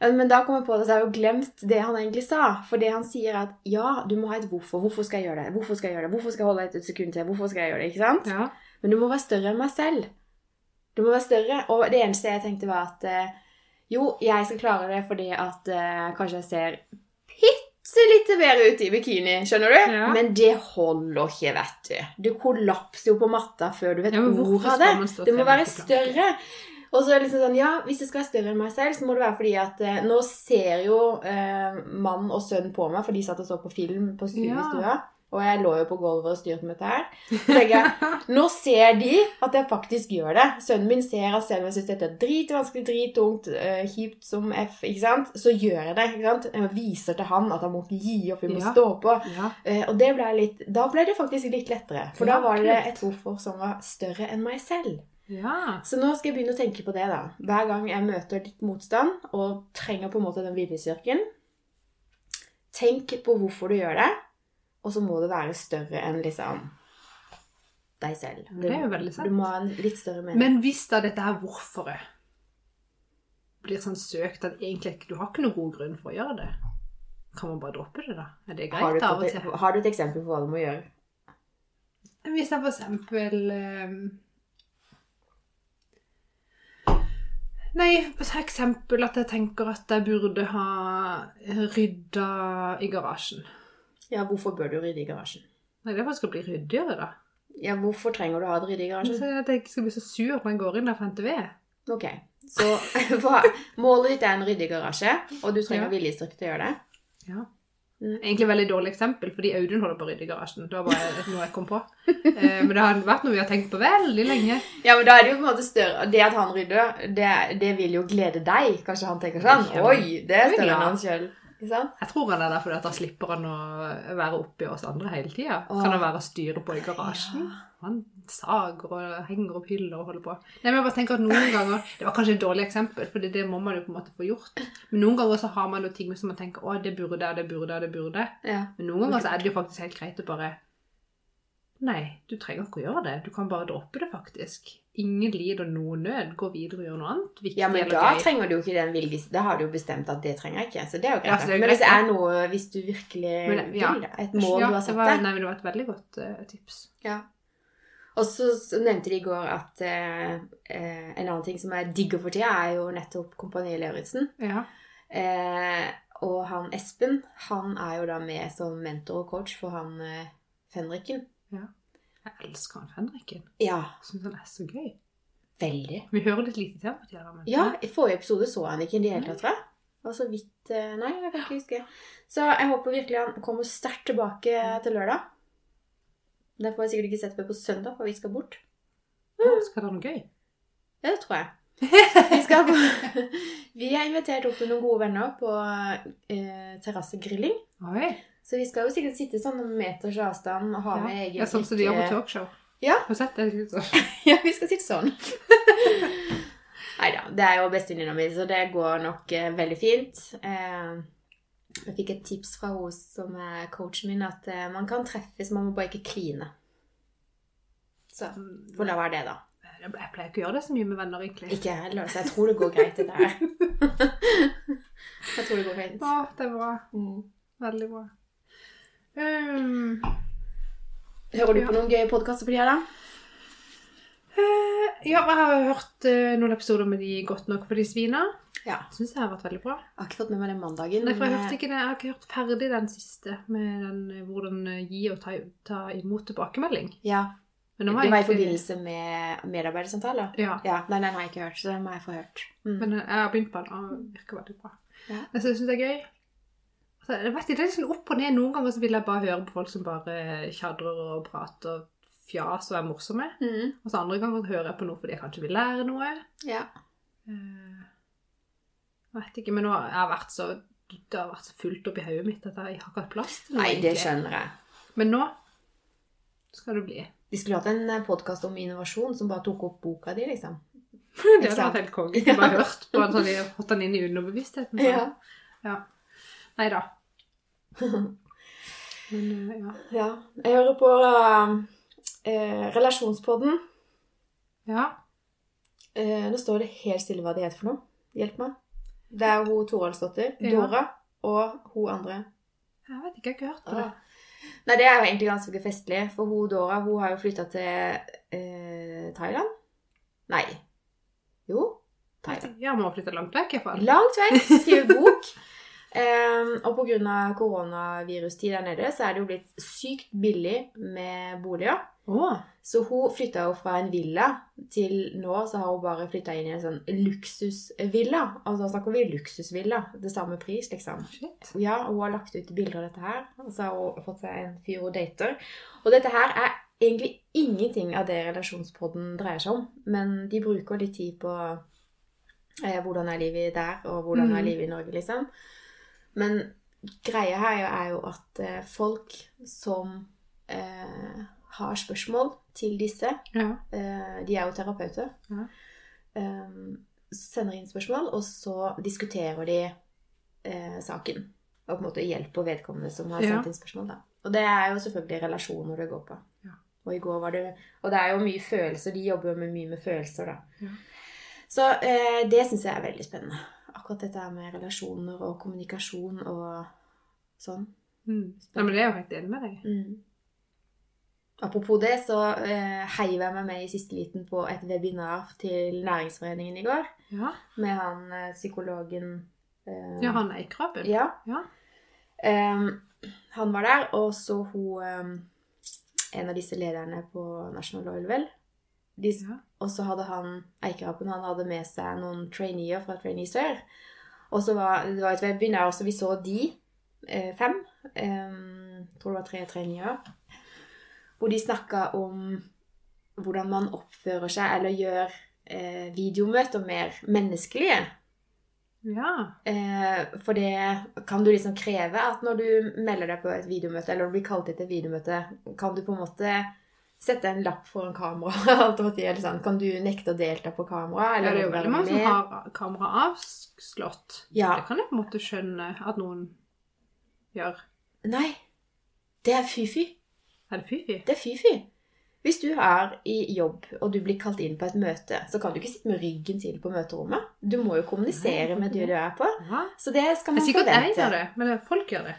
Eh, Men da kom jeg på at jeg har jo glemt det han egentlig sa. For det han sier, er at ja, du må ha et hvorfor. Hvorfor skal jeg gjøre det? Hvorfor skal jeg gjøre det? Hvorfor skal jeg holde et sekund til? Hvorfor skal jeg gjøre det? Ikke sant? Ja. Men du må være større enn meg selv. Du må være større. Og det eneste jeg tenkte, var at eh, jo, jeg skal klare det fordi at uh, kanskje jeg ser bitte litt bedre ut i bikini, skjønner du? Ja. Men det holder ikke, vet du. Du kollapser jo på matta før du vet Ja, ordet av det. Det må være større. Og så er det liksom sånn, ja, Hvis det skal være større enn meg selv, så må det være fordi at eh, nå ser jo eh, mann og sønn på meg, for de satt og så på film på studiestua. Ja. Og jeg lå jo på gulvet og styrte med dette her. Så tenker jeg, nå ser de at jeg faktisk gjør det. Sønnen min ser at selv om jeg syns dette er dritvanskelig, drittungt, eh, kjipt som F, ikke sant, så gjør jeg det. ikke sant? Jeg viser til han at han må ikke gi opp, vi må Ja. stå på. Ja. Eh, og det ble litt, da ble det faktisk litt lettere. For da var det et hvorfor som var større enn meg selv. Ja. Så nå skal jeg begynne å tenke på det, da. Hver gang jeg møter litt motstand og trenger på en måte den viljestyrken, tenk på hvorfor du gjør det, og så må det være større enn liksom deg selv. Du, det er jo veldig sant. Du må ha en litt større mening. Men hvis da dette her hvorforet blir sånn søkt at egentlig du har ikke noen god grunn for å gjøre det, kan man bare droppe det, da? Er det har, du greit av og til? har du et eksempel på hva du må gjøre? Hvis jeg for eksempel Nei, for eksempel at jeg tenker at jeg burde ha rydda i garasjen. Ja, hvorfor bør du rydde i garasjen? Nei, det er for at det skal bli ryddigere, da. Ja, hvorfor trenger du å ha det ryddig i garasjen? Så at jeg ikke skal bli så sur når jeg går inn der for ved. Ok, så målet ditt er en ryddig garasje, og du trenger Ja. viljestyrke til å gjøre det? Ja. Mm. Egentlig veldig dårlig eksempel, fordi Audun holder på å rydde i garasjen. Det var bare noe jeg kom på. Eh, men det har vært noe vi har tenkt på veldig lenge. Ja, men da er det jo på en måte større Det at han rydder, det, det vil jo glede deg. Kanskje han tenker sånn Oi, det er større enn han sjøl. Jeg tror han er der fordi at da slipper han å være oppi oss andre hele tida. Kan han være og styre på i garasjen. Han sager og henger opp hyller og holder på. Nei, men jeg bare tenker at noen ganger Det var kanskje et dårlig eksempel, for det må man jo på en måte få gjort. Men noen ganger så har man jo ting som man tenker å, det burde det burde det burde. Ja. Men noen ganger så er det jo faktisk helt greit å bare Nei, du trenger ikke å gjøre det. Du kan bare droppe det, faktisk. Ingen lider noe nød. Gå videre og gjøre noe annet. Viktig ja, men da greit. trenger du jo ikke den vilje Da har du jo bestemt at det trenger jeg ikke. Så det er jo greit. Ja, er jo men hvis det er noe Hvis du virkelig Men, ja. vil det, et mål ja, du har satt var, deg Nei, men det var et veldig godt uh, tips. Ja. Og så nevnte de i går at eh, eh, en annen ting som er digger for tida, er jo nettopp Kompani Lauritzen. Ja. Eh, og han Espen, han er jo da med som mentor og coach for han eh, Fenriken. Jeg elsker han Fenriken. Ja, syns han er så gøy. veldig. Vi hører litt lite til ham tida. Men... Ja, i forrige episode så han ikke i det hele tatt, tror jeg. Og så vidt eh, Nei, jeg kan ikke huske. Så jeg håper virkelig han kommer sterkt tilbake til lørdag. Det får jeg sikkert ikke sett før på søndag, for vi skal bort. Ja, skal det være noe gøy? Ja, det tror jeg. Vi, skal på, vi er invitert opp til noen gode venner på eh, terrassegrilling. Så vi skal jo sikkert sitte sånn med meters avstand og ha Ja. med egen Ja, sånn som de gjør på talkshow. Ja. Har sett det? Ja, vi skal sitte sånn. Nei da, det er jo bestevenninna mi, så det går nok eh, veldig fint. Eh, jeg fikk et tips fra henne som er coachen min, at eh, man kan treffes, man må bare ikke kline. Så får la være det, da. Jeg pleier ikke å gjøre det så mye med venner, egentlig. Ikke jeg heller, så jeg tror det går greit, det der. jeg tror det går fint. Å, det er bra. Mm. Veldig bra. Um, Hører du på noen gøye podkaster for her, da? Uh, ja, jeg har hørt uh, noen episoder med de Godt nok for de svina. Ja. Syns jeg har vært veldig bra. Jeg har ikke fått med meg den mandagen. Nei, for jeg, men, hørte ikke det, jeg har ikke hørt ferdig den siste, med den eh, hvordan eh, gi og ta, ta imot tilbakemelding. Ja, Men Det nå var i forbindelse med medarbeidersamtaler? Ja. Ja, nei, den har jeg ikke hørt, så den må jeg få hørt. Mm. Men eh, jeg har begynt på den, og den virker veldig bra. Ja. Jeg synes det er gøy. Altså, jeg vet ikke, det er liksom opp og ned. Noen ganger så vil jeg bare høre på folk som bare tjadrer og prater og fjas og er morsomme. Mm. Og så andre ganger hører jeg på noe fordi jeg kanskje vil lære noe. Ja. Eh, Jeg vet ikke, men nå har jeg vært så det har vært så fullt oppi hodet mitt at jeg har ikke hatt plass til noe. Nei, det skjønner jeg. Men nå skal det bli. De skulle hatt en podkast om innovasjon som bare tok opp boka di, liksom. Det hadde vært helt konge. Ja. bare hørt på den, så hadde jeg fått den inn i underbevisstheten. sånn. Ja. Nei da. Men eh, ja. ja. Jeg hører på eh, Relasjonspodden. Ja. Eh, nå står det helt stille hva det heter for noe. Hjelp meg. Det er hun Toralsdottir, Ja. Dora, og hun andre. Jeg vet ikke, jeg har ikke hørt på det. Nei, det er jo egentlig ganske festlig, for hun Dora hun har jo flytta til eh, Thailand. Nei. Jo, Thailand. Ja, må flytte langt vekk i fall. Langt vekk, skrive bok. Em, og pga. koronavirustid der nede, så er det jo blitt sykt billig med boliger. Oh. Så hun flytta jo fra en villa til nå så har hun bare flytta inn i en sånn luksusvilla. Altså da snakker vi luksusvilla. Det samme pris, liksom. shit. Ja, og hun har lagt ut bilder av dette her. Og så har hun fått seg en fyr hun dater. Og dette her er egentlig ingenting av det relasjonspodden dreier seg om. Men de bruker litt tid på eh, hvordan er livet der, og hvordan er Mm. livet i Norge, liksom. Men greia her er jo at eh, folk som eh, har spørsmål til disse Ja. eh, De er jo terapeuter. Ja. Eh, sender inn spørsmål, og så diskuterer de eh, saken. Og på en måte hjelper vedkommende som har sendt inn spørsmål. Da. Og det er jo selvfølgelig relasjoner det går på. Ja. Og i går var det Og det er jo mye følelser. De jobber jo med mye med følelser, da. Ja. Så eh, det syns jeg er veldig spennende. Akkurat dette med relasjoner og kommunikasjon og sånn. Mm. Nei, men det er jo helt enig med deg. Mm. Apropos det, så eh, heiv jeg meg med i siste liten på et webinar til Næringsforeningen i går. Ja, Med han eh, psykologen eh, ja han Eikrabben. Ja. Ja. Em, han var der, og så hun em, En av disse lederne på National Oil Well. De, Ja. Og så hadde han Eikerapen han hadde med seg noen traineer fra Trainee Sør. Og så var det var et webinar, så vi så de eh, fem. Eh, tror det var tre traineer. Hvor de snakka om hvordan man oppfører seg, eller gjør eh, videomøter mer menneskelige. Ja. Eh, for det kan du liksom kreve at når du melder deg på et videomøte, eller blir kalt til et videomøte, kan du på en måte sette en lapp foran kamera? sånn. Kan du nekte å delta på kamera? ja, det er jo veldig mange som har kamera avslått. Ja. Det kan jeg på en måte skjønne at noen gjør. Nei. Det er fy-fy. Er det fy-fy? Det er fy-fy. Hvis du er i jobb, og du blir kalt inn på et møte, så kan du ikke sitte med ryggen til på møterommet. Du må jo kommunisere med det du er på. Så det skal Det er sikkert jeg gjør det, men folk gjør det.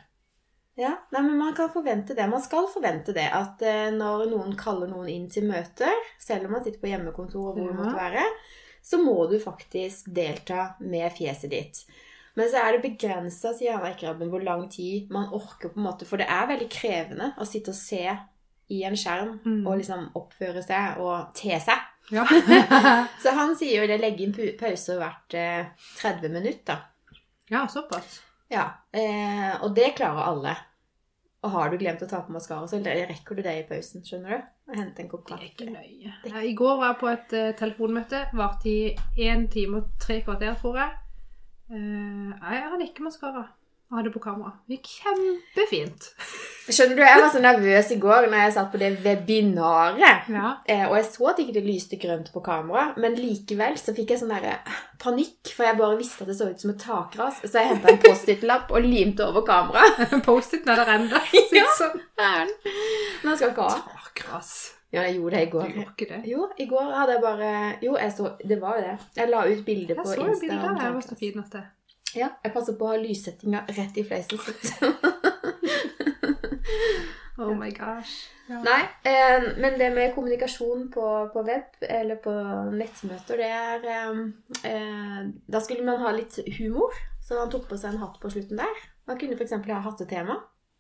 Ja, nei, men Man kan forvente det. Man skal forvente det. At eh, når noen kaller noen inn til møter, selv om man sitter på hjemmekontor og hvor det Ja. måtte være, så må du faktisk delta med fjeset ditt. Men så er det begrensa, sier han Eikeraben, hvor lang tid man orker. på en måte, For det er veldig krevende å sitte og se i en skjerm Mm. og liksom oppføre seg og te seg. Ja. Så han sier jo det legge inn pauser hvert eh, 30 minutter. ja, såpass. Ja, eh, og det klarer alle. Og har du glemt å ta på maskara, så rekker du det i pausen, skjønner du? Og hente en kopp Det er ikke nøye. Ja, I går var jeg på et uh, telefonmøte. Varte i én time og tre kvarter, tror jeg. Uh, jeg hadde ikke maskara. Jeg hadde på kamera. Det gikk kjempefint. Skjønner du, jeg var så nervøs i går når jeg satt på det webinaret. Ja. Eh, og jeg så at ikke det lyste grønt på kamera, men likevel så fikk jeg sånn der panikk, for jeg bare visste at det så ut som et takras. Så jeg henta en Post-It-lapp og limte over kameraet. Post-it er der ennå. Ja. Sånn. Men jeg skal ikke ha. Takras. Ja, jeg gjorde det i Du går. gjorde ikke det. Jo, i går hadde jeg bare Jo, jeg så Det var jo det. Jeg la ut bilde Jeg på så jo så bildet om der. Jeg var så fint fin at det Ja, jeg passer på å ha lyssettinga rett i fleisen. Oh my gosh. Ja. Nei, eh, men det med kommunikasjon på, på web eller på nettmøter, det er eh, eh, Da skulle man ha litt humor, så han tok på seg en hatt på slutten der. Man kunne f.eks. ha hattetema.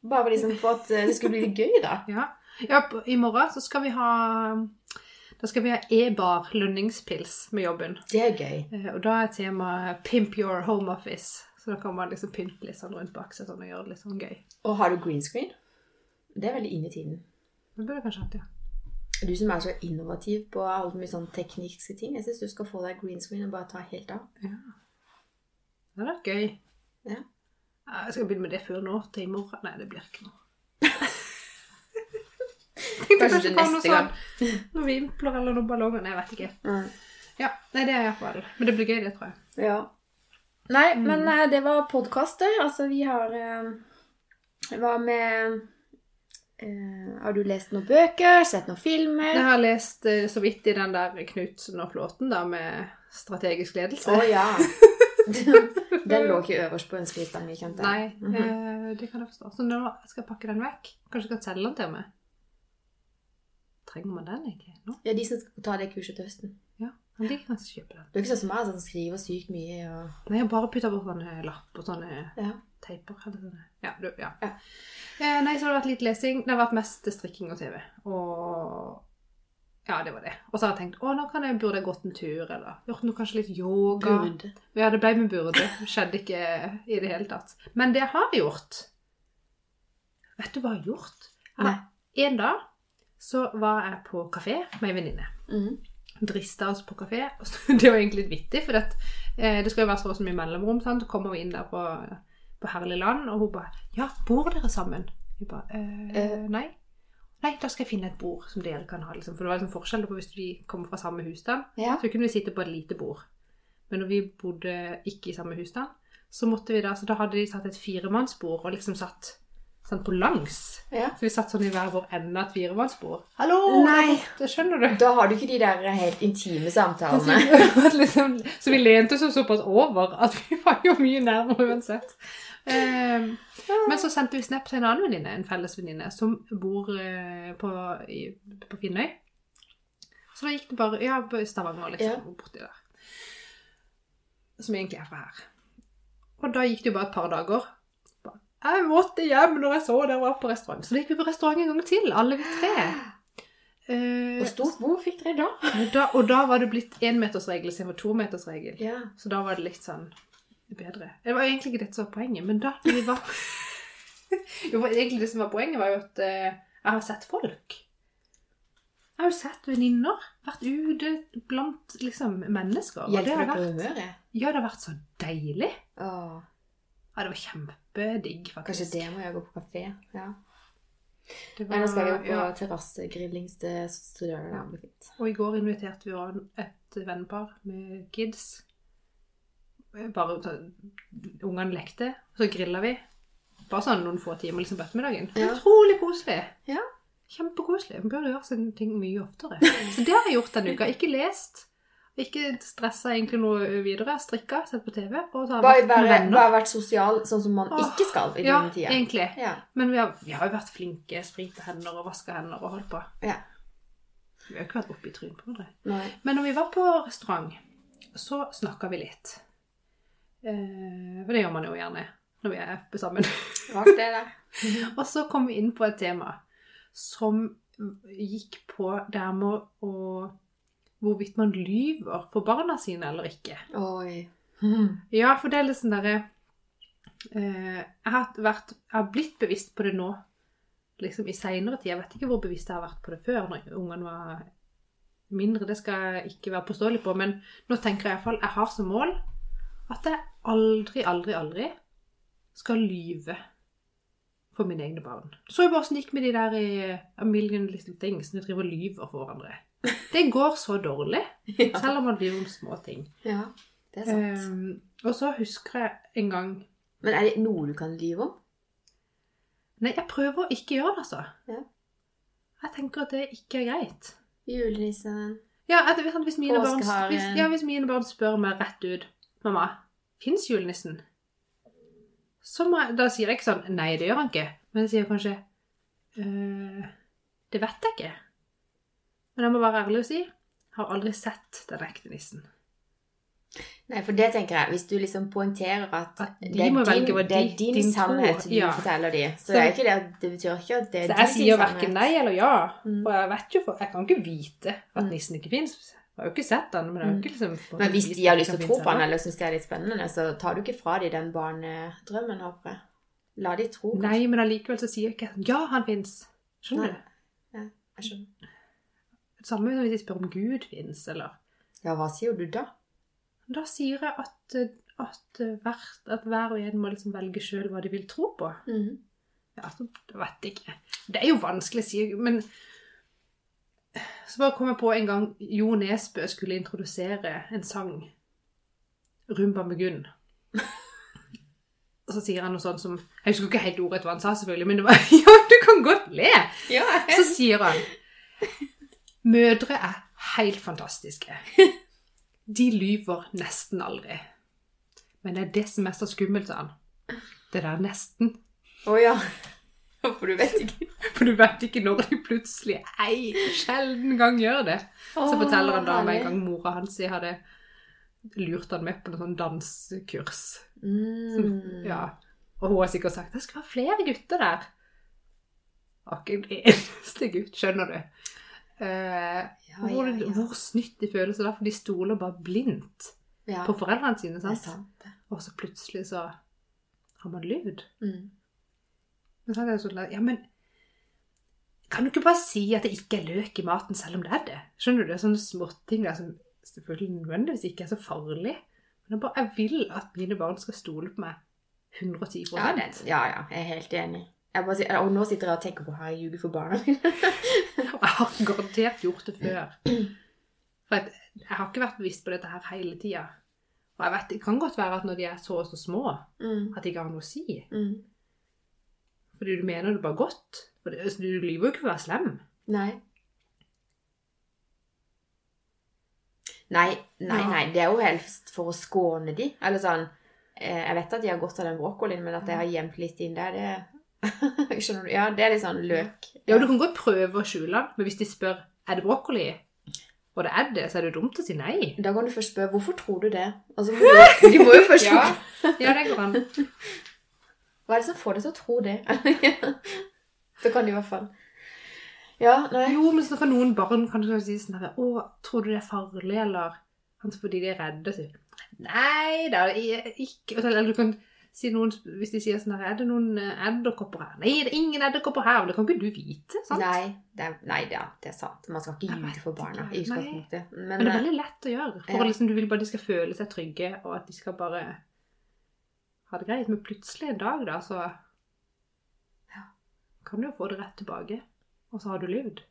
Bare liksom for at eh, det skulle bli litt gøy, da. Ja. ja, i morgen så skal vi ha Da skal vi ha E-bar lønningspils med jobben. Det er gøy. Eh, Og da er temaet 'Pimp your home office'. Så da kan man liksom pynte litt sånn rundt bak seg sånn, og gjøre det litt sånn gøy. Og har du green screen? Det er veldig inn i tiden. Det burde jeg kanskje hatt, ja. Du som er så innovativ på alle mye sånn tekniske ting. Jeg syns du skal få deg green screen og bare ta helt av. Ja. Det hadde vært gøy. Ja. Ja, Jeg skal begynne med det før nå, til i morgen. Nei, det blir ikke noe. Tenkte Kanskje det kom noe sånn, noen vimpler eller noen ballonger. Jeg vet ikke. Mm. Ja, nei, det er iallfall Men det blir gøy, det, tror jeg. Ja. Nei, Mm. men uh, det var podkaster. Altså, vi har uh, Hva med uh, Har du lest noen bøker? Sett noen filmer? Jeg har lest eh, så vidt i den der Knutsen og Flåten, da, med strategisk ledelse. Å ja. Den lå ikke øverst på ønskelista mi, kjente jeg. Nei, eh, det kan jeg forstå. Så nå skal jeg pakke den vekk. Kanskje jeg kan selge den til meg. Trenger man den egentlig nå? Ja, de som skal ta det kurset til høsten. Ja, men de kan kjøpe den. Du er ikke sånn som meg, som skriver sykt mye og Nei, jeg bare putter på sånne lapp og sånne Ja. teiper. Eller sånne. Ja, du, ja. Ja. Eh, nei, så har det vært litt lesing. Det har vært mest strikking og TV. Og ja, det var det. Og så har jeg tenkt å, nå kan jeg, burde jeg gått en tur, eller gjort noe kanskje litt yoga. Burde. Ja, det ble med burde. Skjedde ikke i det hele tatt. Men det jeg har gjort Vet du hva jeg har gjort? Jeg En dag så var jeg på kafé med ei venninne. Mm. Drista oss på kafé. Det var egentlig litt vittig, for det, eh, det skal jo være så så mye mellomrom. Sant? Så kommer vi inn der på, på herlig land, og hun bare 'Ja, bor dere sammen?' Vi bare eh, Eh. 'Nei'. Nei, da skal jeg finne et bord som dere kan ha. Liksom. For det var liksom forskjell på hvis vi kommer fra samme husstand. Ja. Så kunne vi sitte på et lite bord. Men når vi bodde ikke i samme husstand, så måtte vi da Så da hadde de satt et firemannsbord og liksom satt sånn på langs. ja. Så vi satt sånn i hver vår ende av et firemannsbord. Hallo! Nei. Det skjønner du. Da har du ikke de der helt intime samtalene. liksom, så vi lente oss såpass over at vi var jo mye nærmere uansett. Ehm, men så sendte vi snap til en annen venninne, en felles venninne, som bor eh, på, i, på Finnøy. Så da gikk det bare Ja, Stavanger, liksom. Ja. Borti der. Som egentlig er fra her. Og da gikk det jo bare et par dager. Jeg måtte hjem når jeg så dere var på restaurant. Så da gikk vi på restaurant en gang til, alle vi tre. Eh, Hvor stort bord fikk dere da? og da, og da var det blitt énmetersregel istedenfor tometersregel. Ja. Så da var det litt sånn bedre. Det var egentlig ikke dette som var poenget, men da vi var Jo, egentlig det som var poenget, var jo at eh, jeg har sett folk. Jeg har jo sett venninner. Vært ute blant liksom mennesker. Hjelper det det på humøret? ja, det har vært så deilig. Åh, Ja, det var kjempedigg, faktisk. kanskje det må jeg gå på kafé. Ja. Var, Nei, nå skal vi jo på ja. terrassegrilling, til det blir fint. Og i går inviterte vi òg et vennepar med kids. Bare så, ungene lekte, og så grilla vi. Bare sånn noen få timer liksom på ettermiddagen. Ja. Utrolig koselig. Ja. Kjempekoselig. Man burde gjøre sånne ting mye oftere. Så det har jeg gjort denne uka. Ikke lest. Ikke stressa egentlig noe videre. Strikka, sett på TV. Og ta Bare, bare, bare vært sosial sånn som man Åh, ikke skal i Ja, denne tida. egentlig. Ja. Men vi har, vi har jo vært flinke. Sprita hender og vaska hender og holdt på. Ja. Vi har jo ikke vært oppi trynet på hverandre. Men når vi var på restaurant, så snakka vi litt. Eh, for det gjør man jo gjerne når vi er sammen. Rart det det. og så kom vi inn på et tema som gikk på det med å Hvorvidt man lyver for barna sine eller ikke. Oi. Ja, for det er litt sånn derre eh, jeg, har vært, jeg har blitt bevisst på det nå liksom i seinere tid. Jeg vet ikke hvor bevisst jeg har vært på det før, når ungene var mindre. Det skal jeg ikke være påståelig på, men nå tenker jeg iallfall jeg har som mål at jeg aldri, aldri, aldri skal lyve for mine egne barn. Så jo bare åssen det gikk med de der i A Million Little Things, når de driver og lyver for hverandre. Det går så dårlig, Ja. selv om man blir om små ting. ja, det er sant. Um, og så husker jeg en gang Men er det noe du kan lyve om? Nei, jeg prøver å ikke gjøre det, altså. Ja. Jeg tenker at det ikke er greit. Julenissen Ja, at, hvis, mine barn, hvis, ja, hvis mine barn spør meg rett ut Mamma, fins julenissen? Jeg, da sier jeg ikke sånn Nei, det gjør han ikke. Men jeg sier kanskje «Øh, Det vet jeg ikke. Men jeg må være ærlig og si har aldri sett den ekte nissen. Nei, for det tenker jeg, hvis du liksom poengterer at, At de det, er din, velge det er din, din sannhet du ja. forteller dem, så, Så- det er ikke det, at- det betyr ikke at det er din sannhet. Så jeg sier verken nei eller ja. Mm. Og jeg vet jo for, Jeg kan ikke vite at Mm. nissen ikke fins. Jeg har jo ikke sett den, men jeg har jo Mm. ikke liksom Men hvis de har lyst til å tro på den eller syns det er litt spennende, så tar du ikke fra dem den barnedrømmen, håper jeg. La de tro. kanskje. Nei, men allikevel så sier jeg ikke ja, han fins. Skjønner Nei. du? Jeg skjønner. Samme som hvis de spør om Gud fins, eller Ja, hva sier du da? Da sier jeg at, at, hvert, at hver og en må liksom velge sjøl hva de vil tro på. Mhm. Ja, så jeg vet ikke. Det er jo vanskelig å si, men Så bare kom jeg på en gang Jo Nesbø skulle introdusere en sang. 'Rumba med Gunn'. Og så sier han noe sånt som Jeg husker ikke helt ordet hva han sa, selvfølgelig, men det var Ja, du kan godt le! Ja, Så sier han Mødre er helt fantastiske. De lyver nesten aldri. Men det er det som er så skummelt, sa han. Det der nesten. Å ja. For du vet ikke. For du vet ikke når de plutselig ei sjelden gang gjør det. Så forteller han da om en gang mora hans hadde lurt han med på noen sånn dansekurs. Mm. Ja. Og hun har sikkert sagt det skal være flere gutter der. Har ikke en eneste gutt, skjønner du. Eh, Ja, hvor, ja, hvor snytt de føler seg da, for de stoler bare blindt på foreldrene sine. Det Sant? sant. det. Og så plutselig så har man lyd. Mm. Men så er det sånn at, ja, men kan du ikke bare si at det ikke er løk i maten, selv om det er det? Skjønner du? Det er sånne småting der som selvfølgelig nødvendigvis ikke er så farlig. Men jeg vil at mine barn skal stole på meg 110 Ja, det, ja, ja, jeg er helt enig. Jeg bare, og nå sitter jeg og tenker på har jeg ljuget for barna mine. Jeg har garantert gjort det før. For jeg, jeg har ikke vært bevisst på dette her hele tida. Og jeg vet, det kan godt være at når de er så og så små, Mm. at de ikke har noe å si. Mm. Fordi du mener det bare godt. For det, altså, du lyver jo ikke for å være slem. Nei. Nei, nei, nei. Det er jo helst for å skåne de. Eller sånn eh, Jeg vet at de har godt av den brokkolien, men at jeg har gjemt litt inn der, det Skjønner du? Ja, det er litt sånn løk. Ja, du kan godt prøve å skjule den, men hvis de spør er det brokkoli, og det er det, så er det jo dumt å si nei. Da kan du først spørre hvorfor tror du det? Altså, må du, de må jo først Ja. Ja, det går an. Hva er det som får deg til å tro det? Så kan de i hvert fall Ja, nei. Jo, men så kan noen barn kanskje si sånn her Å, tror du det er farlig, eller kanskje fordi de er redde? sier Nei da, ikke Eller du kan noen Hvis de sier sånn her Er det noen eh, edderkopper her? Nei, det er ingen edderkopper her. Det kan ikke du vite, sant? Nei, det er, nei det, er, det er sant. Man skal ikke ljuge for barna i utgangspunktet. Men, Men det er eh, veldig lett å gjøre. For Ja. liksom, du vil bare de skal føle seg trygge, og at de skal bare ha det greit. Men plutselig en dag, da, så Ja. kan du jo få det rett tilbake. Og så har du lyvd.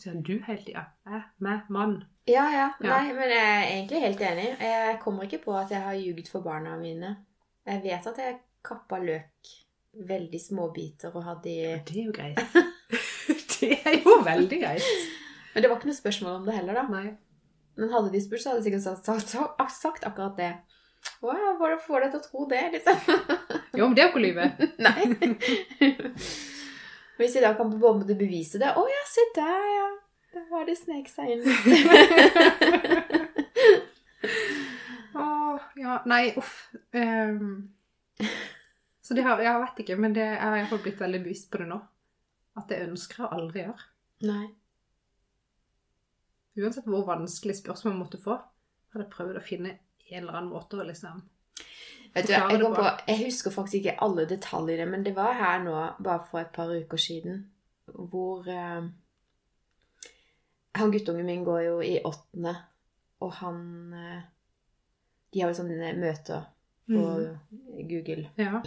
Sier du hele tida. Jeg, meg, mann. Ja, ja. Ja. Nei, men jeg er egentlig helt enig. Jeg kommer ikke på at jeg har ljuget for barna mine. Jeg vet at jeg kappa løk veldig små biter og hadde i Det er jo greit. det er jo veldig greit. Men det var ikke noe spørsmål om det heller, da. Nei. Men hadde de spurt, så hadde jeg sikkert sagt, sagt, sagt, akkurat det. Wow, bare får deg til å tro det, liksom? Jo, men det er jo ikke livet. Nei. Hvis de da kan på måte bevise det Å ja, se der, ja. Der har det snek seg inn ja, nei, uff. Um, så det har, jeg vet ikke, men det, jeg har iallfall blitt veldig bevisst på det nå. At det ønsker jeg å aldri gjøre. Nei. Uansett hvor vanskelig spørsmål jeg måtte få, hadde jeg prøvd å finne en eller annen måte å liksom Vet du, jeg, på, jeg husker faktisk ikke alle detaljene, men det var her nå, bare for et par uker siden, hvor uh, Han guttungen min går jo i åttende, og han eh, De har jo sånne møter på Mm. Google, Ja.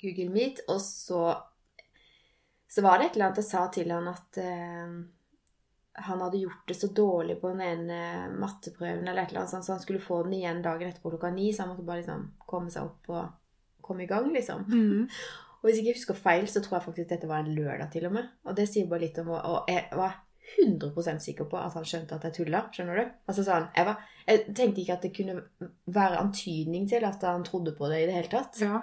Google Meet, og så Så var det et eller annet jeg sa til han at eh, han hadde gjort det så dårlig på den ene matteprøven, eller et eller annet sånt, så han skulle få den igjen dagen etterpå klokka ni, så han måtte bare liksom komme seg opp og komme i gang, liksom. Mm. Og hvis ikke husker feil, så tror jeg faktisk dette var en lørdag til og med. Og det sier bare litt om Og jeg var 100% sikker på at han skjønte at jeg tulla. Skjønner du? Altså sånn, jeg, var, jeg tenkte ikke at det kunne være antydning til at han trodde på det i det hele tatt. ja.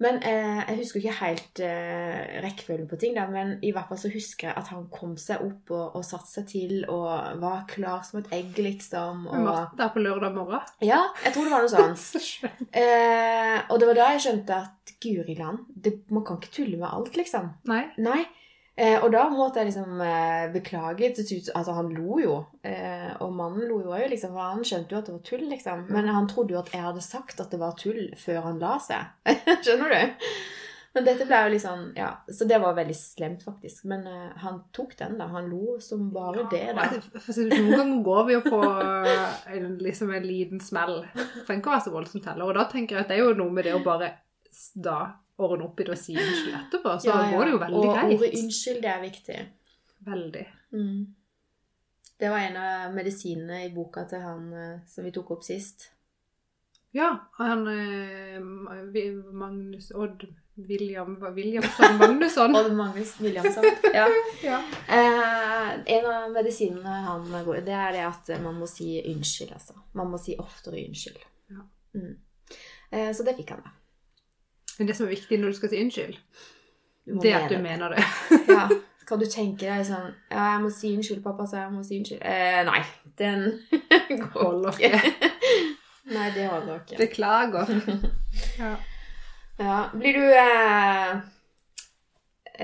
Men eh, jeg husker ikke helt eh, rekkefølgen på ting, da, men i hvert fall så husker jeg at han kom seg opp og, og satte seg til og var klar som et egg, liksom. Og, matte der på lørdag morgen. ja, jeg tror det var noe sånn. Så. Eh, og det var da jeg skjønte at guri land, det- man kan ikke tulle med alt, liksom. Nei. Nei. Eh, og da måtte jeg liksom eh, beklage. Altså, han lo jo. Eh, og mannen lo jo òg, liksom. For han skjønte jo at det var tull, liksom. Men han trodde jo at jeg hadde sagt at det var tull før han la seg. Skjønner du? Men dette ble jo liksom Ja. Så det var veldig slemt, faktisk. Men eh, han tok den, da. Han lo som bare det, da. Det, Noen ganger går vi jo på eh, en, liksom en liten smell. Det trenger ikke å være så voldsomt heller. Og da tenker jeg at det er jo noe med det å bare da ordne opp i det og si unnskyld etterpå. Så Ja, ja. går det jo veldig og greit. ordet unnskyld, det er viktig. Veldig. Mm. Det var en av medisinene i boka til han eh, som vi tok opp sist. Ja, han eh, Magnus Odd William Williamson Magnusson. Odd Magnus Williamson. Ja. ja. Eh, en av medisinene han går i, det er det at man må si unnskyld, altså. Man må si oftere unnskyld. Ja. Mm. Eh, så det fikk han, da. Men det som er viktig når du skal si unnskyld, det er at du mene mener det. Ja. Kan du tenke deg sånn Ja, jeg må si unnskyld, pappa, så jeg må si unnskyld. Eh, nei, den går ikke. nei, det holder ikke. Beklager. Ja. Ja. Blir du eh,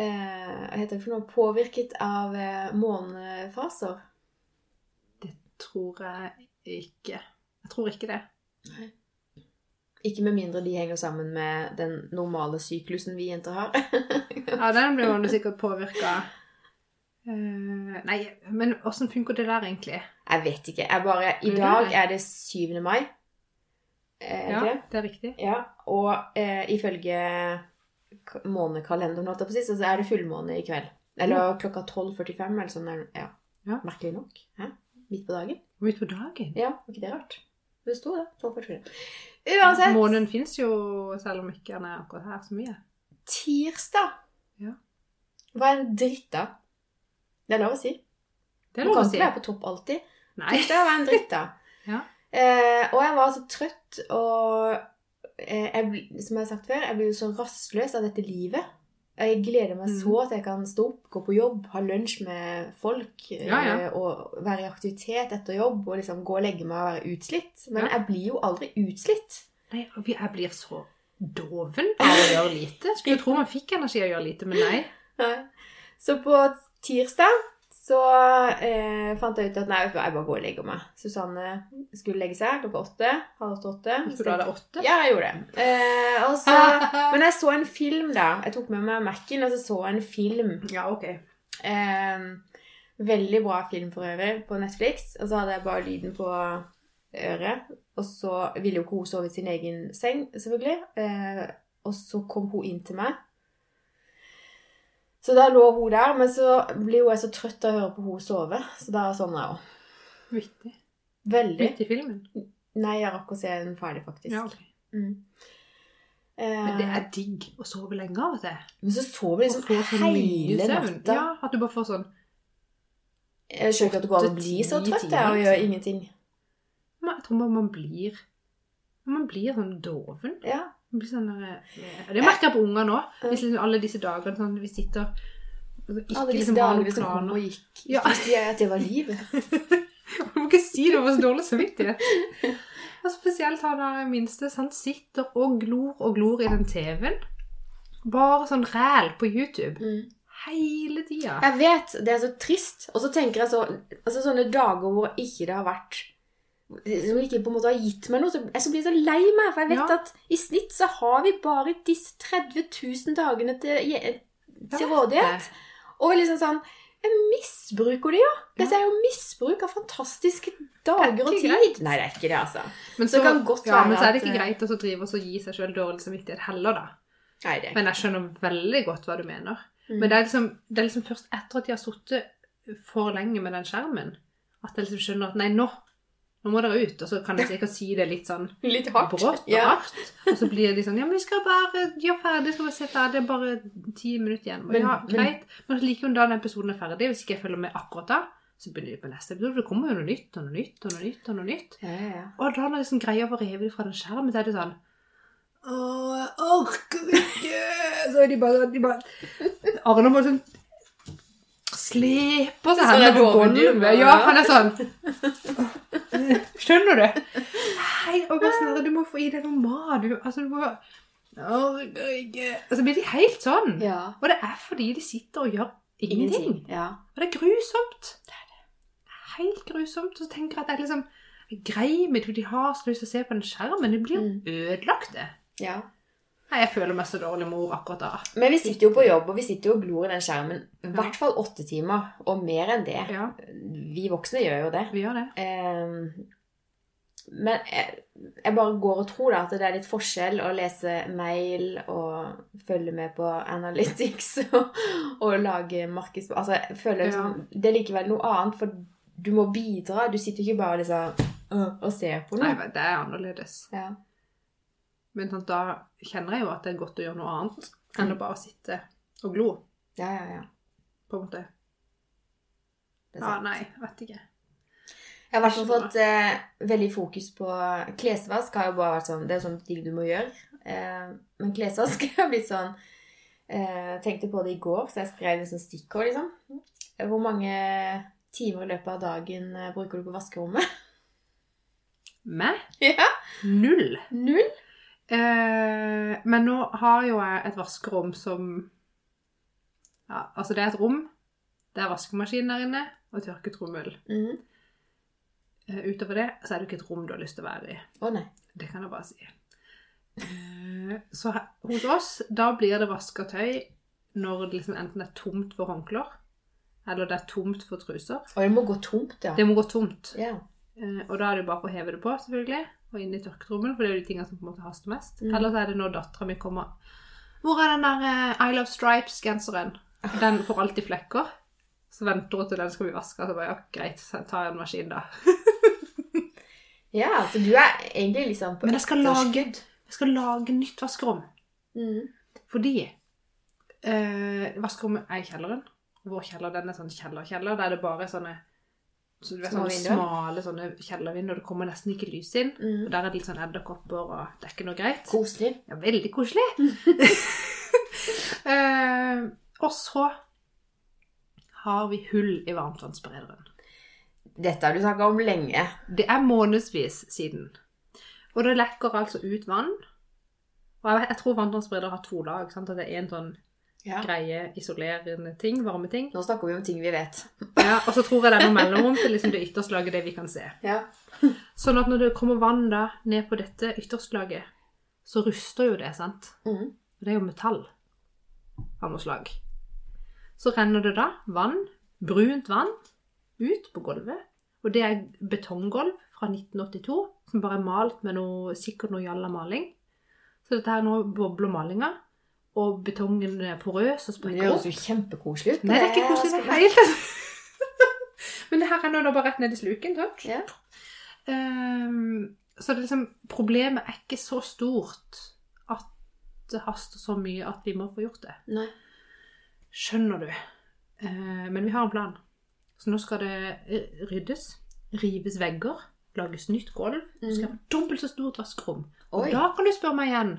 eh, Hva heter det for noe? Påvirket av eh, månefaser? Tror jeg ikke. Jeg tror ikke det. Ikke med mindre de henger sammen med den normale syklusen vi jenter har. Ja, den blir man sikkert påvirka Nei, men åssen funker det der egentlig? Jeg vet ikke. Jeg bare I dag er det 7. mai. Eh, Ja, det? det er riktig. ja. Og uh, ifølge månekalenderen, så er det fullmåne i kveld. Eller klokka 12.45, eller sånn. er- Ja. Ja. Merkelig nok. Hæ? Midt på dagen. Midt på dagen. Ja, ikke det rart? Det sto det. 12.45. Uansett. Månen fins jo, selv om ikke den er akkurat her så mye. Tirsdag Ja. var en drittdag. Det er lov å si. Det er lov å si. Du kan ikke være på topp alltid. Nei. Tirsdag var en drittdag. Ja. eh, og jeg var så trøtt, og eh, jeg, som jeg har sagt før, jeg blir jo så rastløs av dette livet. Jeg gleder meg Mhm. så til jeg kan stå opp, gå på jobb, ha lunsj med folk, Ja, ja. eh, og være i aktivitet etter jobb, og liksom gå og legge meg og være utslitt. Men Ja. jeg blir jo aldri utslitt. Nei, jeg blir så doven av å gjøre lite. Skulle tro man fikk energi av å gjøre lite, men nei. Nei. Så på tirsdag så eh, fant jeg ut at nei, jeg bare går og legger meg. Susanne skulle legge seg klokka åtte. Halv åtte. Skulle du ha det åtte? Ja, jeg gjorde det. Eh, og men jeg så en film, da. Jeg tok med meg Mac-en, og så så en film. Ja, ok. Eh, veldig bra film for øvrig, på Netflix. Og så hadde jeg bare lyden på øret. Og så ville jo ikke hun sove i sin egen seng, selvfølgelig. Eh, og så kom hun inn til meg. Så da lå hun der, men så blir hun så trøtt av å høre på hun sove, så da sovna jeg òg. Vittig. Veldig. Midt i filmen. Nei, jeg rakk å se den ferdig, faktisk. Ja, okay. Mm. Eh, Men det er digg å sove lenge av og til. men så sover Å liksom få så mye hele natta. Ja, at du bare får sånn Jeg skjønner ikke at det går an å bli så trøtt jeg, og liksom. gjøre ingenting. Men Jeg tror bare man blir Man blir sånn doven. Ja. Sånn der, eh, Det merker jeg på unger nå. Hvis liksom alle disse dagene sånn, vi sitter og ikke Alle disse liksom dagene som kom og gikk. Ja. Visste jeg at det var livet. Du må ikke si det over så dårlig samvittighet. Og spesielt han der minste, han sitter og glor og glor i den TV-en. Bare sånn ræl på YouTube. Mm. Hele tida. Jeg vet, det er så trist. Og så tenker jeg så Altså sånne dager hvor ikke det har vært som ikke på en måte har gitt meg noe, så jeg så blir så lei meg. For jeg vet Ja. at i snitt så har vi bare disse 30 000 dagene til, til rådighet. Og liksom sånn Jeg misbruker det jo. Dette er jo misbruk av fantastiske dager og tid. greit. Nei, det er ikke det, altså. Men Det kan godt ja, være men så er det ikke eh, greit å drive og gi seg sjøl dårlig samvittighet heller, da. Nei, det er Men jeg skjønner veldig godt hva du mener. Mm. Men det er, liksom, det er liksom først etter at de har sittet for lenge med den skjermen, at jeg liksom skjønner at nei, nå, nå må dere ut. Og så kan jeg sikkert si det litt sånn litt hardt. brått og Ja. hardt. Og så blir de sånn Ja, men vi skal bare gjøre ferdig, skal vi se ferdig, det er bare ti minutter igjen. Og Men- ja, greit. Men like da den episoden er ferdig, hvis ikke jeg følger med akkurat da, så begynner de på neste episode. Det kommer jo noe nytt og noe nytt og noe nytt. Og noe nytt. Ja, ja. Og da når liksom greier å revet det fra den skjermen, så er det sånn Å, jeg orker ikke! Så er de bare de bare Arne må sånn sleper seg er på gulvet. Ja, han er sånn Skjønner du? Hei, og bare sånn, du må få i deg noe mat. Du, altså, du må Jeg orker ikke Og så blir de helt sånn. ja. Og det er fordi de sitter og gjør ingenting. Ja. Og det er grusomt. Det er Helt grusomt. Og så tenker jeg at det er liksom grei med De har så lyst til å se på den skjermen. Det blir jo Mm. ødelagt, det. ja. Nei, jeg føler meg så dårlig mor akkurat da. Men vi sitter jo på jobb, og vi sitter jo og glor i den skjermen. I hvert fall åtte timer, og mer enn det. Ja, Vi voksne gjør jo det. vi gjør det. Ehm, men jeg, jeg bare går og tror da at det er litt forskjell å lese mail og følge med på analytics og, og lage markeds... Altså, jeg føler liksom, det er likevel noe annet, for du må bidra. Du sitter ikke bare liksom og ser på noe. Nei, det er annerledes. Ja. Men sånn, da kjenner jeg jo at det er godt å gjøre noe annet enn å bare sitte og glo, ja, ja, ja. på en måte. Ja, nei, vet ikke. Jeg har hvert fall fått eh, veldig fokus på klesvask. har jo bare vært sånn, Det er sånn ting du må gjøre. Eh, men klesvask har blitt sånn eh, Tenkte på det i går, så jeg skrev en sånn stikkord, liksom. Hvor mange timer i løpet av dagen eh, bruker du på vaskerommet? Meg? ja. Null. Null? Eh, men nå har jo jeg et vaskerom som ja, Altså, det er et rom. Det er vaskemaskin der inne og tørketrommel. Mm. Eh, utover det så er det ikke et rom du har lyst til å være i. Å nei. Det kan jeg bare si. Eh, så her, hos oss, da blir det vaska tøy når det liksom enten er tomt for håndklær, eller det er tomt for truser. Og det må gå tomt, ja. Det må gå tomt. Yeah. Eh, og da er det jo bare å heve det på, selvfølgelig, og inn i tørkerommet, for det er jo de tingene som på en måte haster mest. Mm. Eller så er det når dattera mi kommer Hvor er den der eh, I Love Stripes-genseren? Den får alltid flekker. Så venter hun til den skal bli vaska, så bare ja, greit, så tar jeg en maskin, da. Ja, så du er egentlig liksom på Men jeg skal lage, Jeg skal lage nytt vaskerom. Mm. Fordi eh, vaskerommet er i kjelleren. Vår kjeller den er sånn kjellerkjeller. Der er det bare sånne, så du vet, sånne smale sånne kjellervinduer. Det kommer nesten ikke lys inn. Mm. Og der er det litt sånn edderkopper, og det er ikke noe greit. Koselig. Ja, veldig koselig. eh, og så har vi hull i varmtvannsberederen. Dette har du snakka om lenge. Det er månedsvis siden. Og det lekker altså ut vann. Og jeg, jeg tror vannvannsbereder har to lag. Sant? At det er en sånn Ja. greie, isolerende ting, varme ting. Nå snakker vi om ting vi vet. Ja, og så tror jeg det er noe mellomrom til liksom det ytterslaget, det vi kan se. Ja. Sånn at når det kommer vann da ned på dette ytterslaget, så ruster jo det, sant? Mm. Det er jo metall av noe slag. Så renner det da vann, brunt vann, ut på gulvet. Og det er betonggulv fra 1982, som bare er malt med noe, sikkert noe jalla maling. Så dette her nå bobler malinga, og betongen er porøs og sprekker opp. det høres jo kjempekoselig ut. Nei, det er ikke koselig i det hele. Men det her er da bare rett ned i sluken. Ja. Um, så det liksom, problemet er ikke så stort at det haster så mye at vi må få gjort det. Nei. Skjønner du? Uh, men vi har en plan. Så nå skal det eh, ryddes, rives vegger, lages nytt gulv. Så skal ha dobbelt så stort vaskerom. Og Oi. da kan du spørre meg igjen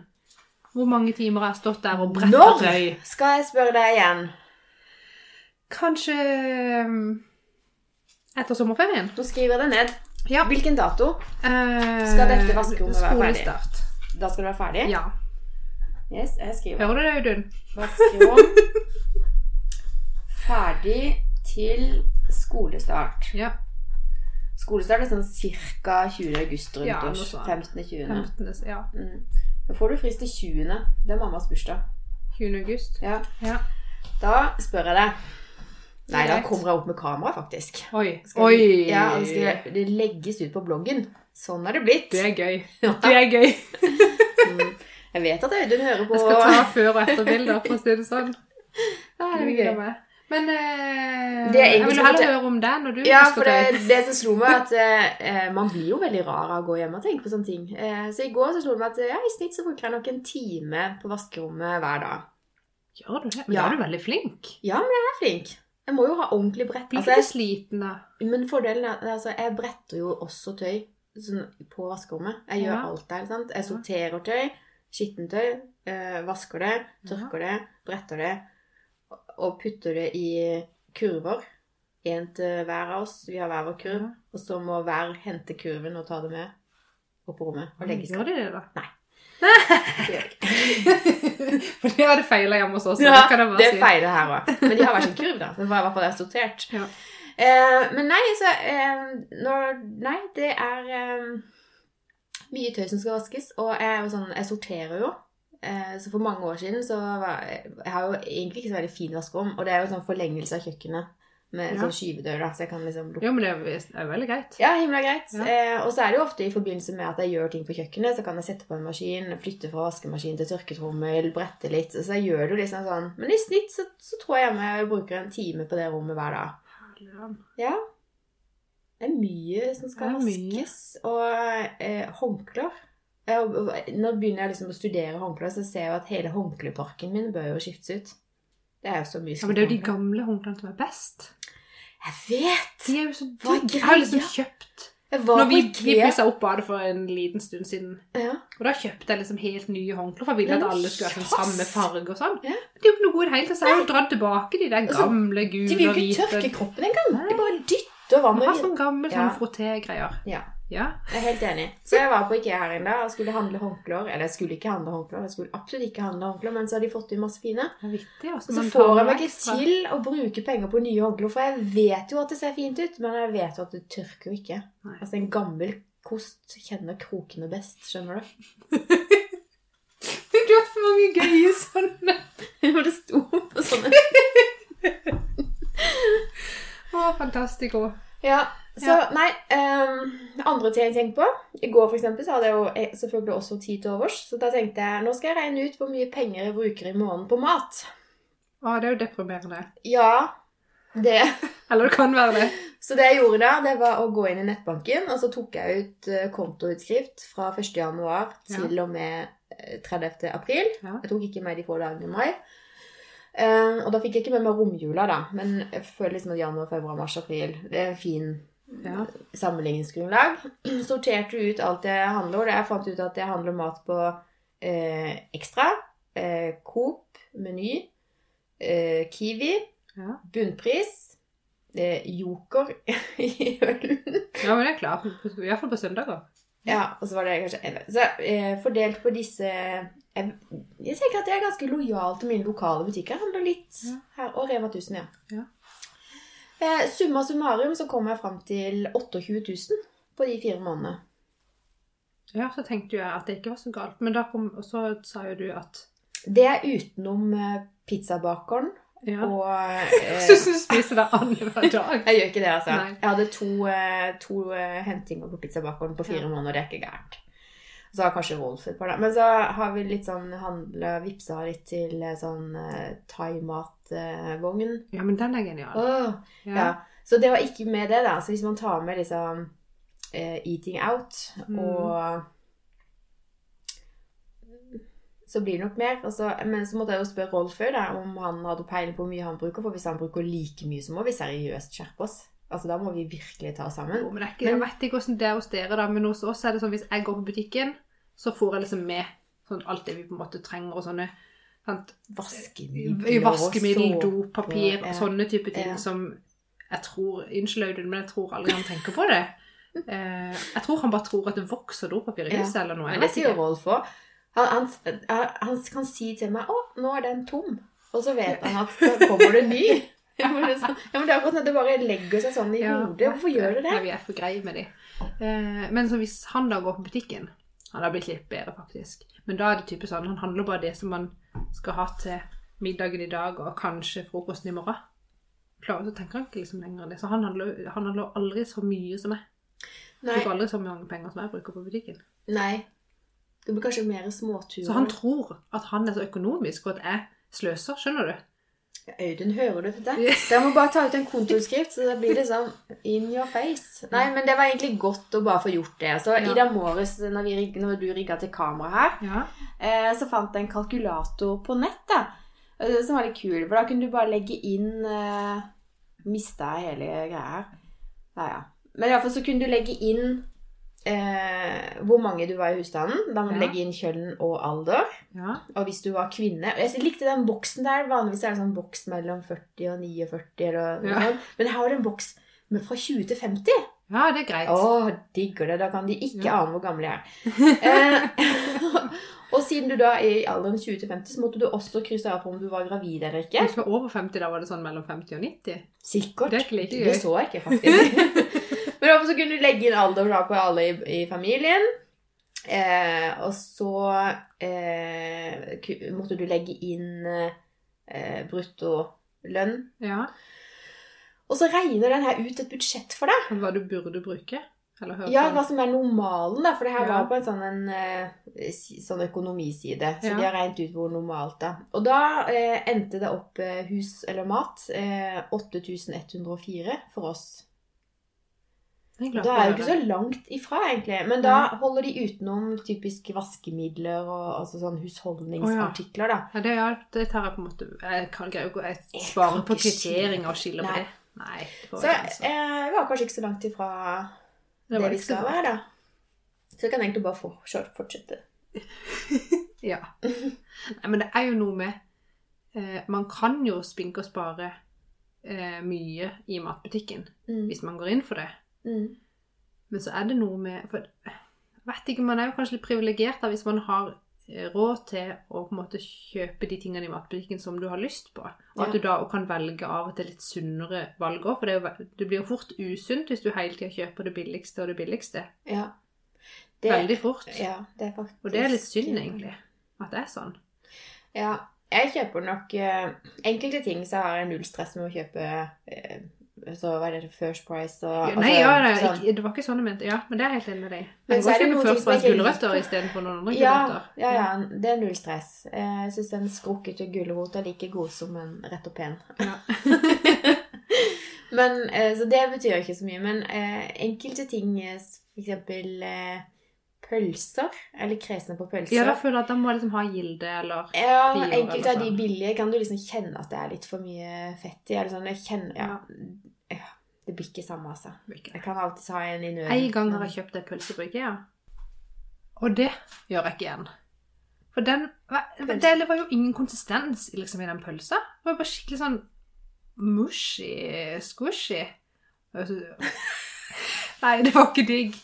hvor mange timer har jeg stått der og bretta Når tøy. skal jeg spørre deg igjen? Kanskje ehm, etter sommerferien? Da skriver jeg det ned. Ja. Hvilken dato? Eh, Skal dette vaskerommet være ferdig? Skolestart. Da skal du være ferdig? Ja. Yes, jeg skriver. Hører du det, Audun? Vaskerom ferdig til skolestart. Ja. Skolestart er sånn ca. 20. august rundt Ja, oss. års. sånt. 15.-20. 15. Ja. Mm. Da får du frist til 20. Det er mammas bursdag. 20. august. Ja. Ja. Da spør jeg deg. Nei, da kommer jeg opp med kamera, faktisk. Oi. Skal Oi. Vi, Ja, skal det legges ut på bloggen. Sånn er det blitt. Det er gøy. Det er gøy. Mm. Jeg vet at Audun hører på. Jeg skal ta før- og etterbilder, for å si det sånn. Ja, det blir gøy. Men eh, Det jeg vil heller høre om det når du Ja, for det, det som slo meg, at eh, man blir jo veldig rar av å gå hjem og tenke på sånne ting. Eh, så i går så slo det meg at ja, i snitt så bruker jeg nok en time på vaskerommet hver dag. Gjør du det? Men Ja. da er du veldig flink. Ja, men jeg er flink. Jeg må jo ha ordentlig brett. Blir Altså, du ikke sliten da? men fordelen er altså, jeg bretter jo også tøy sånn, på vaskerommet. Jeg gjør alt der. sant? Jeg sorterer tøy, skittentøy, øh, vasker det, tørker det, bretter det og putter det i kurver. En til hver av oss. Vi har hver vår kurv. Og så må hver hente kurven og ta det med opp på rommet. Og legge i Gjør de det, da? Nei. For det hadde feila hjemme hos oss. Ja, det det si. feiler her òg. Men de har hver sin kurv, da. Det var i hvert fall sortert. Ja. Eh, men nei, så eh, når, Nei, det er eh, mye tøy som skal vaskes. Og jeg, sånn, jeg sorterer jo. Eh, så for mange år siden så var Jeg har jo egentlig ikke så veldig fin vaskerom. Og det er jo sånn forlengelse av kjøkkenet med Ja. sånn skyvedør, da. Så jeg kan liksom lukke Jo, men det er veldig greit. Ja, himla greit. Ja. Eh, og så er det jo ofte i forbindelse med at jeg gjør ting på kjøkkenet, så kan jeg sette på en maskin, flytte fra vaskemaskin til tørketrommel, brette litt. Så jeg gjør det jo liksom sånn. Men i snitt så, så tror jeg jeg bruker en time på det rommet hver dag. Ja. Det er mye som skal vaskes. Og eh, håndklær. Nå begynner jeg liksom å studere håndklær, så ser jeg jo at hele håndkleparken min bør jo skiftes ut. Det er jo så mye Ja, men det er jo de gamle håndklærne som er best. Jeg vet! De er jo så digge. Jeg har liksom kjøpt Når vi, vi pussa opp badet for en liten stund siden. Ja. Og da kjøpte jeg liksom helt nye håndklær, for jeg ville at alle skulle ha sånn samme farge og sånn. Ja. Det er jo ikke noe god i det hele tatt, så jeg har jo dratt tilbake de der Altså, gamle, gule De vil jo ikke tørke kroppen engang. De bare dytter vann Man har over. sånn gammel Ja. sånn frotté-greier. Ja, Ja. jeg er helt enig. Så jeg var på Ikea her inne og skulle handle håndklær. Eller jeg skulle ikke handle håndklær, jeg skulle absolutt ikke handle håndklær, men så har de fått inn masse fine. Vittig. Altså, Og så får jeg meg ikke til å bruke penger på nye håndklær, for jeg vet jo at det ser fint ut, men jeg vet jo at det tørker jo ikke. Nei. Altså en gammel kost kjenner krokene best, skjønner du? Du har for mange gøye sånne. Og det sto på sånne Å, fantastico. Ja, så Ja. nei um, Andre ting jeg tenkte på I går for eksempel så hadde jeg jo eh, selvfølgelig også tid til overs. Så da tenkte jeg nå skal jeg regne ut hvor mye penger jeg bruker i måneden på mat. Å, det er jo deprimerende. Ja, det Eller det kan være det. Så det jeg gjorde da, det var å gå inn i nettbanken, og så tok jeg ut eh, kontoutskrift fra 1. januar til og med eh, 30. april. Ja. Jeg tok ikke med de få dagene i mai. Uh, og da fikk jeg ikke med meg romjula, da. Men jeg føler liksom at januar, februar, mars, april Det er en fin Ja. sammenligningsgrunnlag. Sorterte ut alt jeg handler. Jeg fant ut at jeg handler mat på eh, Ekstra, eh, Coop, Meny, eh, Kiwi, Ja. bunnpris, eh, Joker i ølen. ja, men det er klart. I hvert fall på søndager. Ja, og så var det kanskje en Så eh, fordelt på disse jeg, jeg tenker at jeg er ganske lojal til mine lokale butikker. Jeg handler litt Ja. her. Og Rema 1000, ja. Ja. Eh, summa summarum så kom jeg fram til 28 000 på de fire månedene. Ja, så tenkte jeg at det ikke var så galt. Men kom, så sa jo du at Det er utenom eh, pizzabakeren Ja. og eh, Så du spiser det annenhver dag. Jeg gjør ikke det, altså. Nei. Jeg hadde to, eh, to hentinger på pizzabakeren på fire Ja. måneder. Det er ikke gærent. Så har kanskje Wolf et par, da. Men så har vi litt sånn handla, vippsa litt til eh, sånn uh, thaimatvogn. Ja, men den er genial. Oh, Ja. ja. Så det var ikke med det, da. Så hvis man tar med liksom uh, eating out Mm. og så blir det nok mer. Altså, men så måtte jeg jo spørre Rolf òg, om han hadde peiling på hvor mye han bruker. For hvis han bruker like mye, så må vi seriøst skjerpe oss. Altså, Da må vi virkelig ta oss sammen. Jo, men det er ikke, jeg vet ikke hvordan det er hos dere, da, men hos oss er det sånn hvis jeg går på butikken, så får jeg liksom med sånn alt det vi på en måte trenger og sånne sant? Vaskemiddel, Vaskemiddel, dopapir, ja. sånne type ting Ja. som jeg tror Unnskyld, Audun, men jeg tror aldri han tenker på det. Eh, jeg tror han bare tror at det vokser dopapir i Ja. huset eller noe. Jeg Men det vet sier ikke. Rolf òg. Han, han, han, kan si til meg 'Å, nå er den tom'. Og så vet han at da kommer det ny. Ja, men det er, sånn, ja, men det er akkurat når det bare legger seg sånn i Ja, hodet. Hvorfor gjør det det? Ja, vi er for greie med de. Eh, men så hvis han da går på butikken Han har blitt litt bedre, faktisk. Men da er det type sånn Han handler bare det som man skal ha til middagen i dag, og kanskje frokosten i morgen. Klarer så tenker han ikke liksom lenger det. Så han handler, han handler aldri så mye som meg. Nei. Bruker aldri så mange penger som jeg bruker på butikken. Nei. Det blir kanskje mer småturer. Så han tror at han er så økonomisk, og at jeg sløser. Skjønner du? Ja, Audun, hører du dette? Dere må bare ta ut en kontoutskrift, så det blir liksom in your face. Nei, men det var egentlig godt å bare få gjort det. Så Ja. i dag morges, når, vi, når du rigga til kamera her, Ja. eh, så fant jeg en kalkulator på nett, da. eh, Som var litt kul, for da kunne du bare legge inn eh, Mista hele greia her. Nei, ja. Men iallfall så kunne du legge inn eh, hvor mange du var i husstanden. Da må du Ja. legge inn kjønn og alder. ja. Og hvis du var kvinne Jeg likte den boksen der. Vanligvis er det sånn boks mellom 40 og 49, eller noe Ja. sånt. Men her var det en boks med fra 20 til 50. Ja, det er greit. Å, digger det. Da kan de ikke Ja. ane hvor gamle jeg er. Eh, og siden du da er i alderen 20 til 50, så måtte du også krysse av på om du var gravid eller ikke. Hvis du var over 50, da var det sånn mellom 50 og 90? Sikkert. Det Det så jeg ikke, faktisk. Men derfor så kunne du legge inn alder på alle i, i familien. Eh, og så eh, måtte du legge inn eh, bruttolønn. Ja. Og så regner den her ut et budsjett for deg. Hva du burde bruke? Eller Ja, hva som er normalen, da. For det her Ja. var på en sånn, en, eh, sånn økonomiside. Så Ja. de har regnet ut hvor normalt da. Og da eh, endte det opp eh, hus eller mat eh, 8104 for oss. Er Da er jo ikke så langt ifra, egentlig. Men da holder de utenom typisk vaskemidler og altså sånn husholdningsartikler, da. Ja, det, er, det tar jeg på en måte Jeg kan ikke jeg Jeg svare kan på kvitteringer og skiller på det. Nei. Så jeg ikke altså. var kanskje ikke så langt ifra det, det vi skal være, da. Så jeg kan egentlig bare for, fortsette. Ja. Nei, men det er jo noe med eh, Man kan jo spinke og spare eh, mye i matbutikken Mm. hvis man går inn for det. Mm. Men så er det noe med for, vet ikke, Man er jo kanskje litt privilegert hvis man har eh, råd til å på en måte kjøpe de tingene i matbutikken som du har lyst på. Og at Ja. du da kan velge av og til litt sunnere valg òg. For det, jo, det blir jo fort usunt hvis du hele tida kjøper det billigste og det billigste. Ja. Det, Veldig fort. Ja, det er faktisk Og det er litt synd, egentlig, at det er sånn. Ja. Jeg kjøper nok eh, enkelte ting, så har jeg null stress med å kjøpe eh, så hva er det, First Price og Ja, Nei, altså, ja, det, sånn. ikke, det var ikke sånn jeg mente. Ja, men det er jeg helt enig med deg. Men går så med fremst ikke gulrøtter istedenfor noen andre Ja, gulrøtter. ja, ja, det er null stress. Eh, Jeg syns en skrukkete gulrot er like god som en rett og pen. Ja. men, eh, så det betyr ikke så mye. Men eh, enkelte ting, for eksempel pølser, eller kresne på pølser Ja, da føler jeg at de må liksom ha gilde, eller Ja, enkelte av de sånn. billige kan du liksom kjenne at det er litt for mye fett i. Eller sånn, jeg kjenner, ja, ja, Det blir ikke samme, altså. Jeg kan alltid ha en i nøden. En gang har jeg kjøpt det pølse ja. Og det gjør jeg ikke igjen. For den Det var jo ingen konsistens liksom, i den pølsa. Det var bare skikkelig sånn mushy, squishy. Nei, det var ikke digg.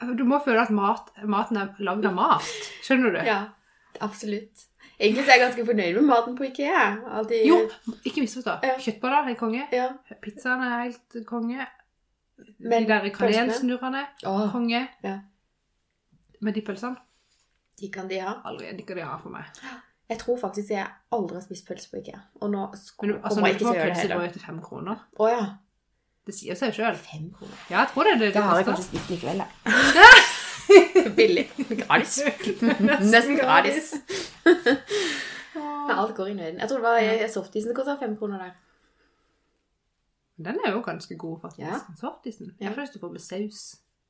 Du må føle at mat, maten er lagd av mat. Skjønner du? Ja, absolutt. Egentlig er jeg ganske fornøyd med maten på Ikea. Alltid, Jo, ikke misforstå. Ja. Kjøttboller er konge. Ja. Pizzaen er helt konge. Men de der kanelsnurrene, oh. konge. Ja. Men de pølsene, de kan de ha. aldri de kan de ha for meg. Jeg tror faktisk jeg aldri har spist pølse på Ikea. Og nå Men altså, kommer jeg ikke til å gjøre det heller. pølsebrød til fem kroner, Å ja. Det sier seg jo sjøl. Fem kroner. Ja, jeg tror det det Det har jeg kanskje spist kveld da. Billig. Gratis. Nesten gratis. Men alt går i nøden. Jeg tror det var eh, softisen det kosta fem kroner der. Den er jo ganske god, faktisk. Ja. Softisen. Jeg har lyst til å få med saus.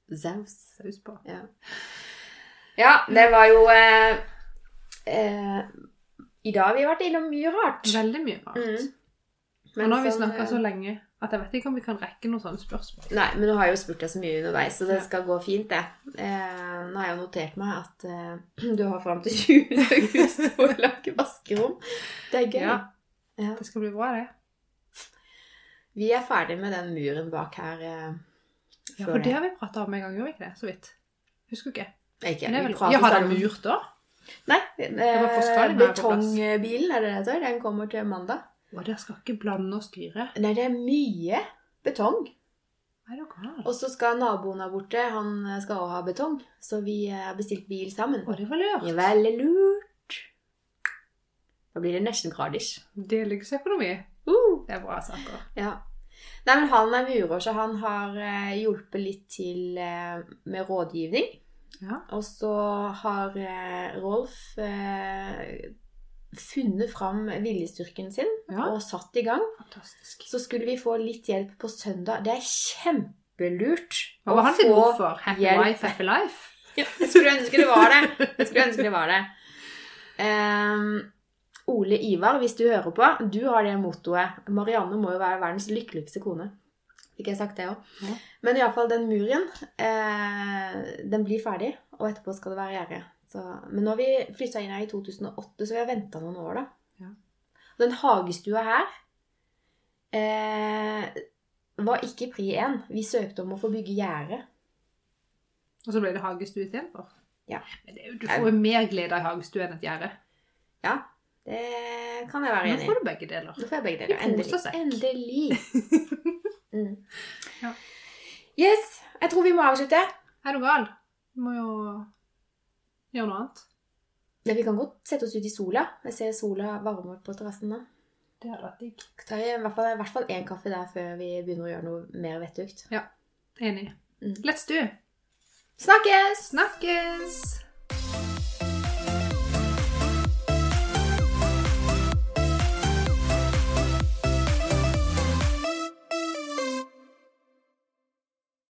Saus. Saus på. Ja. ja, det var jo eh, eh, I dag har vi vært innom mye rart. Veldig mye rart. Mm. Men nå har vi som, snakka eh, så lenge at jeg vet ikke om vi kan rekke noen sånne spørsmål. Nei, men nå har jeg jo spurt deg så mye underveis, så det skal gå fint, det. Eh, nå har jeg jo notert meg at eh, du har fram til 20. august å lage vaskerom. Det er gøy. Ja. Ja. Det skal bli bra, det. Vi er ferdig med den muren bak her. Eh, Ja, For det har vi prata om en gang, gjorde vi ikke det? Så vidt. Husker ikke. Ikke, Men det er vi vel... Ja, har den murt da? Nei. plass. Betongbilen, er det det heter? Den kommer til mandag. Og dere skal ikke blande og styre. Nei, det er mye betong. Har Og så skal naboen der borte, han skal også ha betong. Så vi har bestilt bil sammen. Å, det var lurt. Er veldig lurt. Da blir det nesten gradis. Delingsøkonomi. Uh, Det er bra saker. ja. Nei, men han er murer, så han har eh, hjulpet litt til eh, med rådgivning. Ja. Og så har eh, Rolf funnet fram viljestyrken sin Ja. og satt i gang. Fantastisk. Så skulle vi få litt hjelp på søndag. Det er kjempelurt Hva var han få for? Happy hjelp. wife, happy life? Ja, jeg skulle ønske det var det. Jeg skulle ønske det var det. Um, Ole Ivar, hvis du hører på, du har det mottoet. Marianne må jo være verdens lykkeligste kone. Fikk jeg sagt det òg? Ja. Men iallfall den muren, eh, den blir ferdig, og etterpå skal det være gjerde. Så, men nå har vi flytta inn her i 2008, så vi har venta noen år, da. Ja. Den hagestua her eh, var ikke pri 1. Vi søkte om å få bygge gjerde. Og så ble det hagestue istedenfor? Ja. Men jo, du får jo mer glede av hagestue enn et gjerde. Ja, det kan jeg være enig i. Nå får du begge deler. Nå får jeg begge deler. Endelig. Endelig. Mm. Ja. Yes, jeg tror vi må avslutte. Er du gal? Du må jo gjøre noe annet. Ja, vi kan godt sette oss ut i sola. Jeg ser sola varme på terrassen nå. Det hadde vært digg. Tar i hvert fall, i hvert fall én kaffe der før vi begynner å gjøre noe mer vettugt. Enig. Mm. Let's do. Snakkes! Snakkes!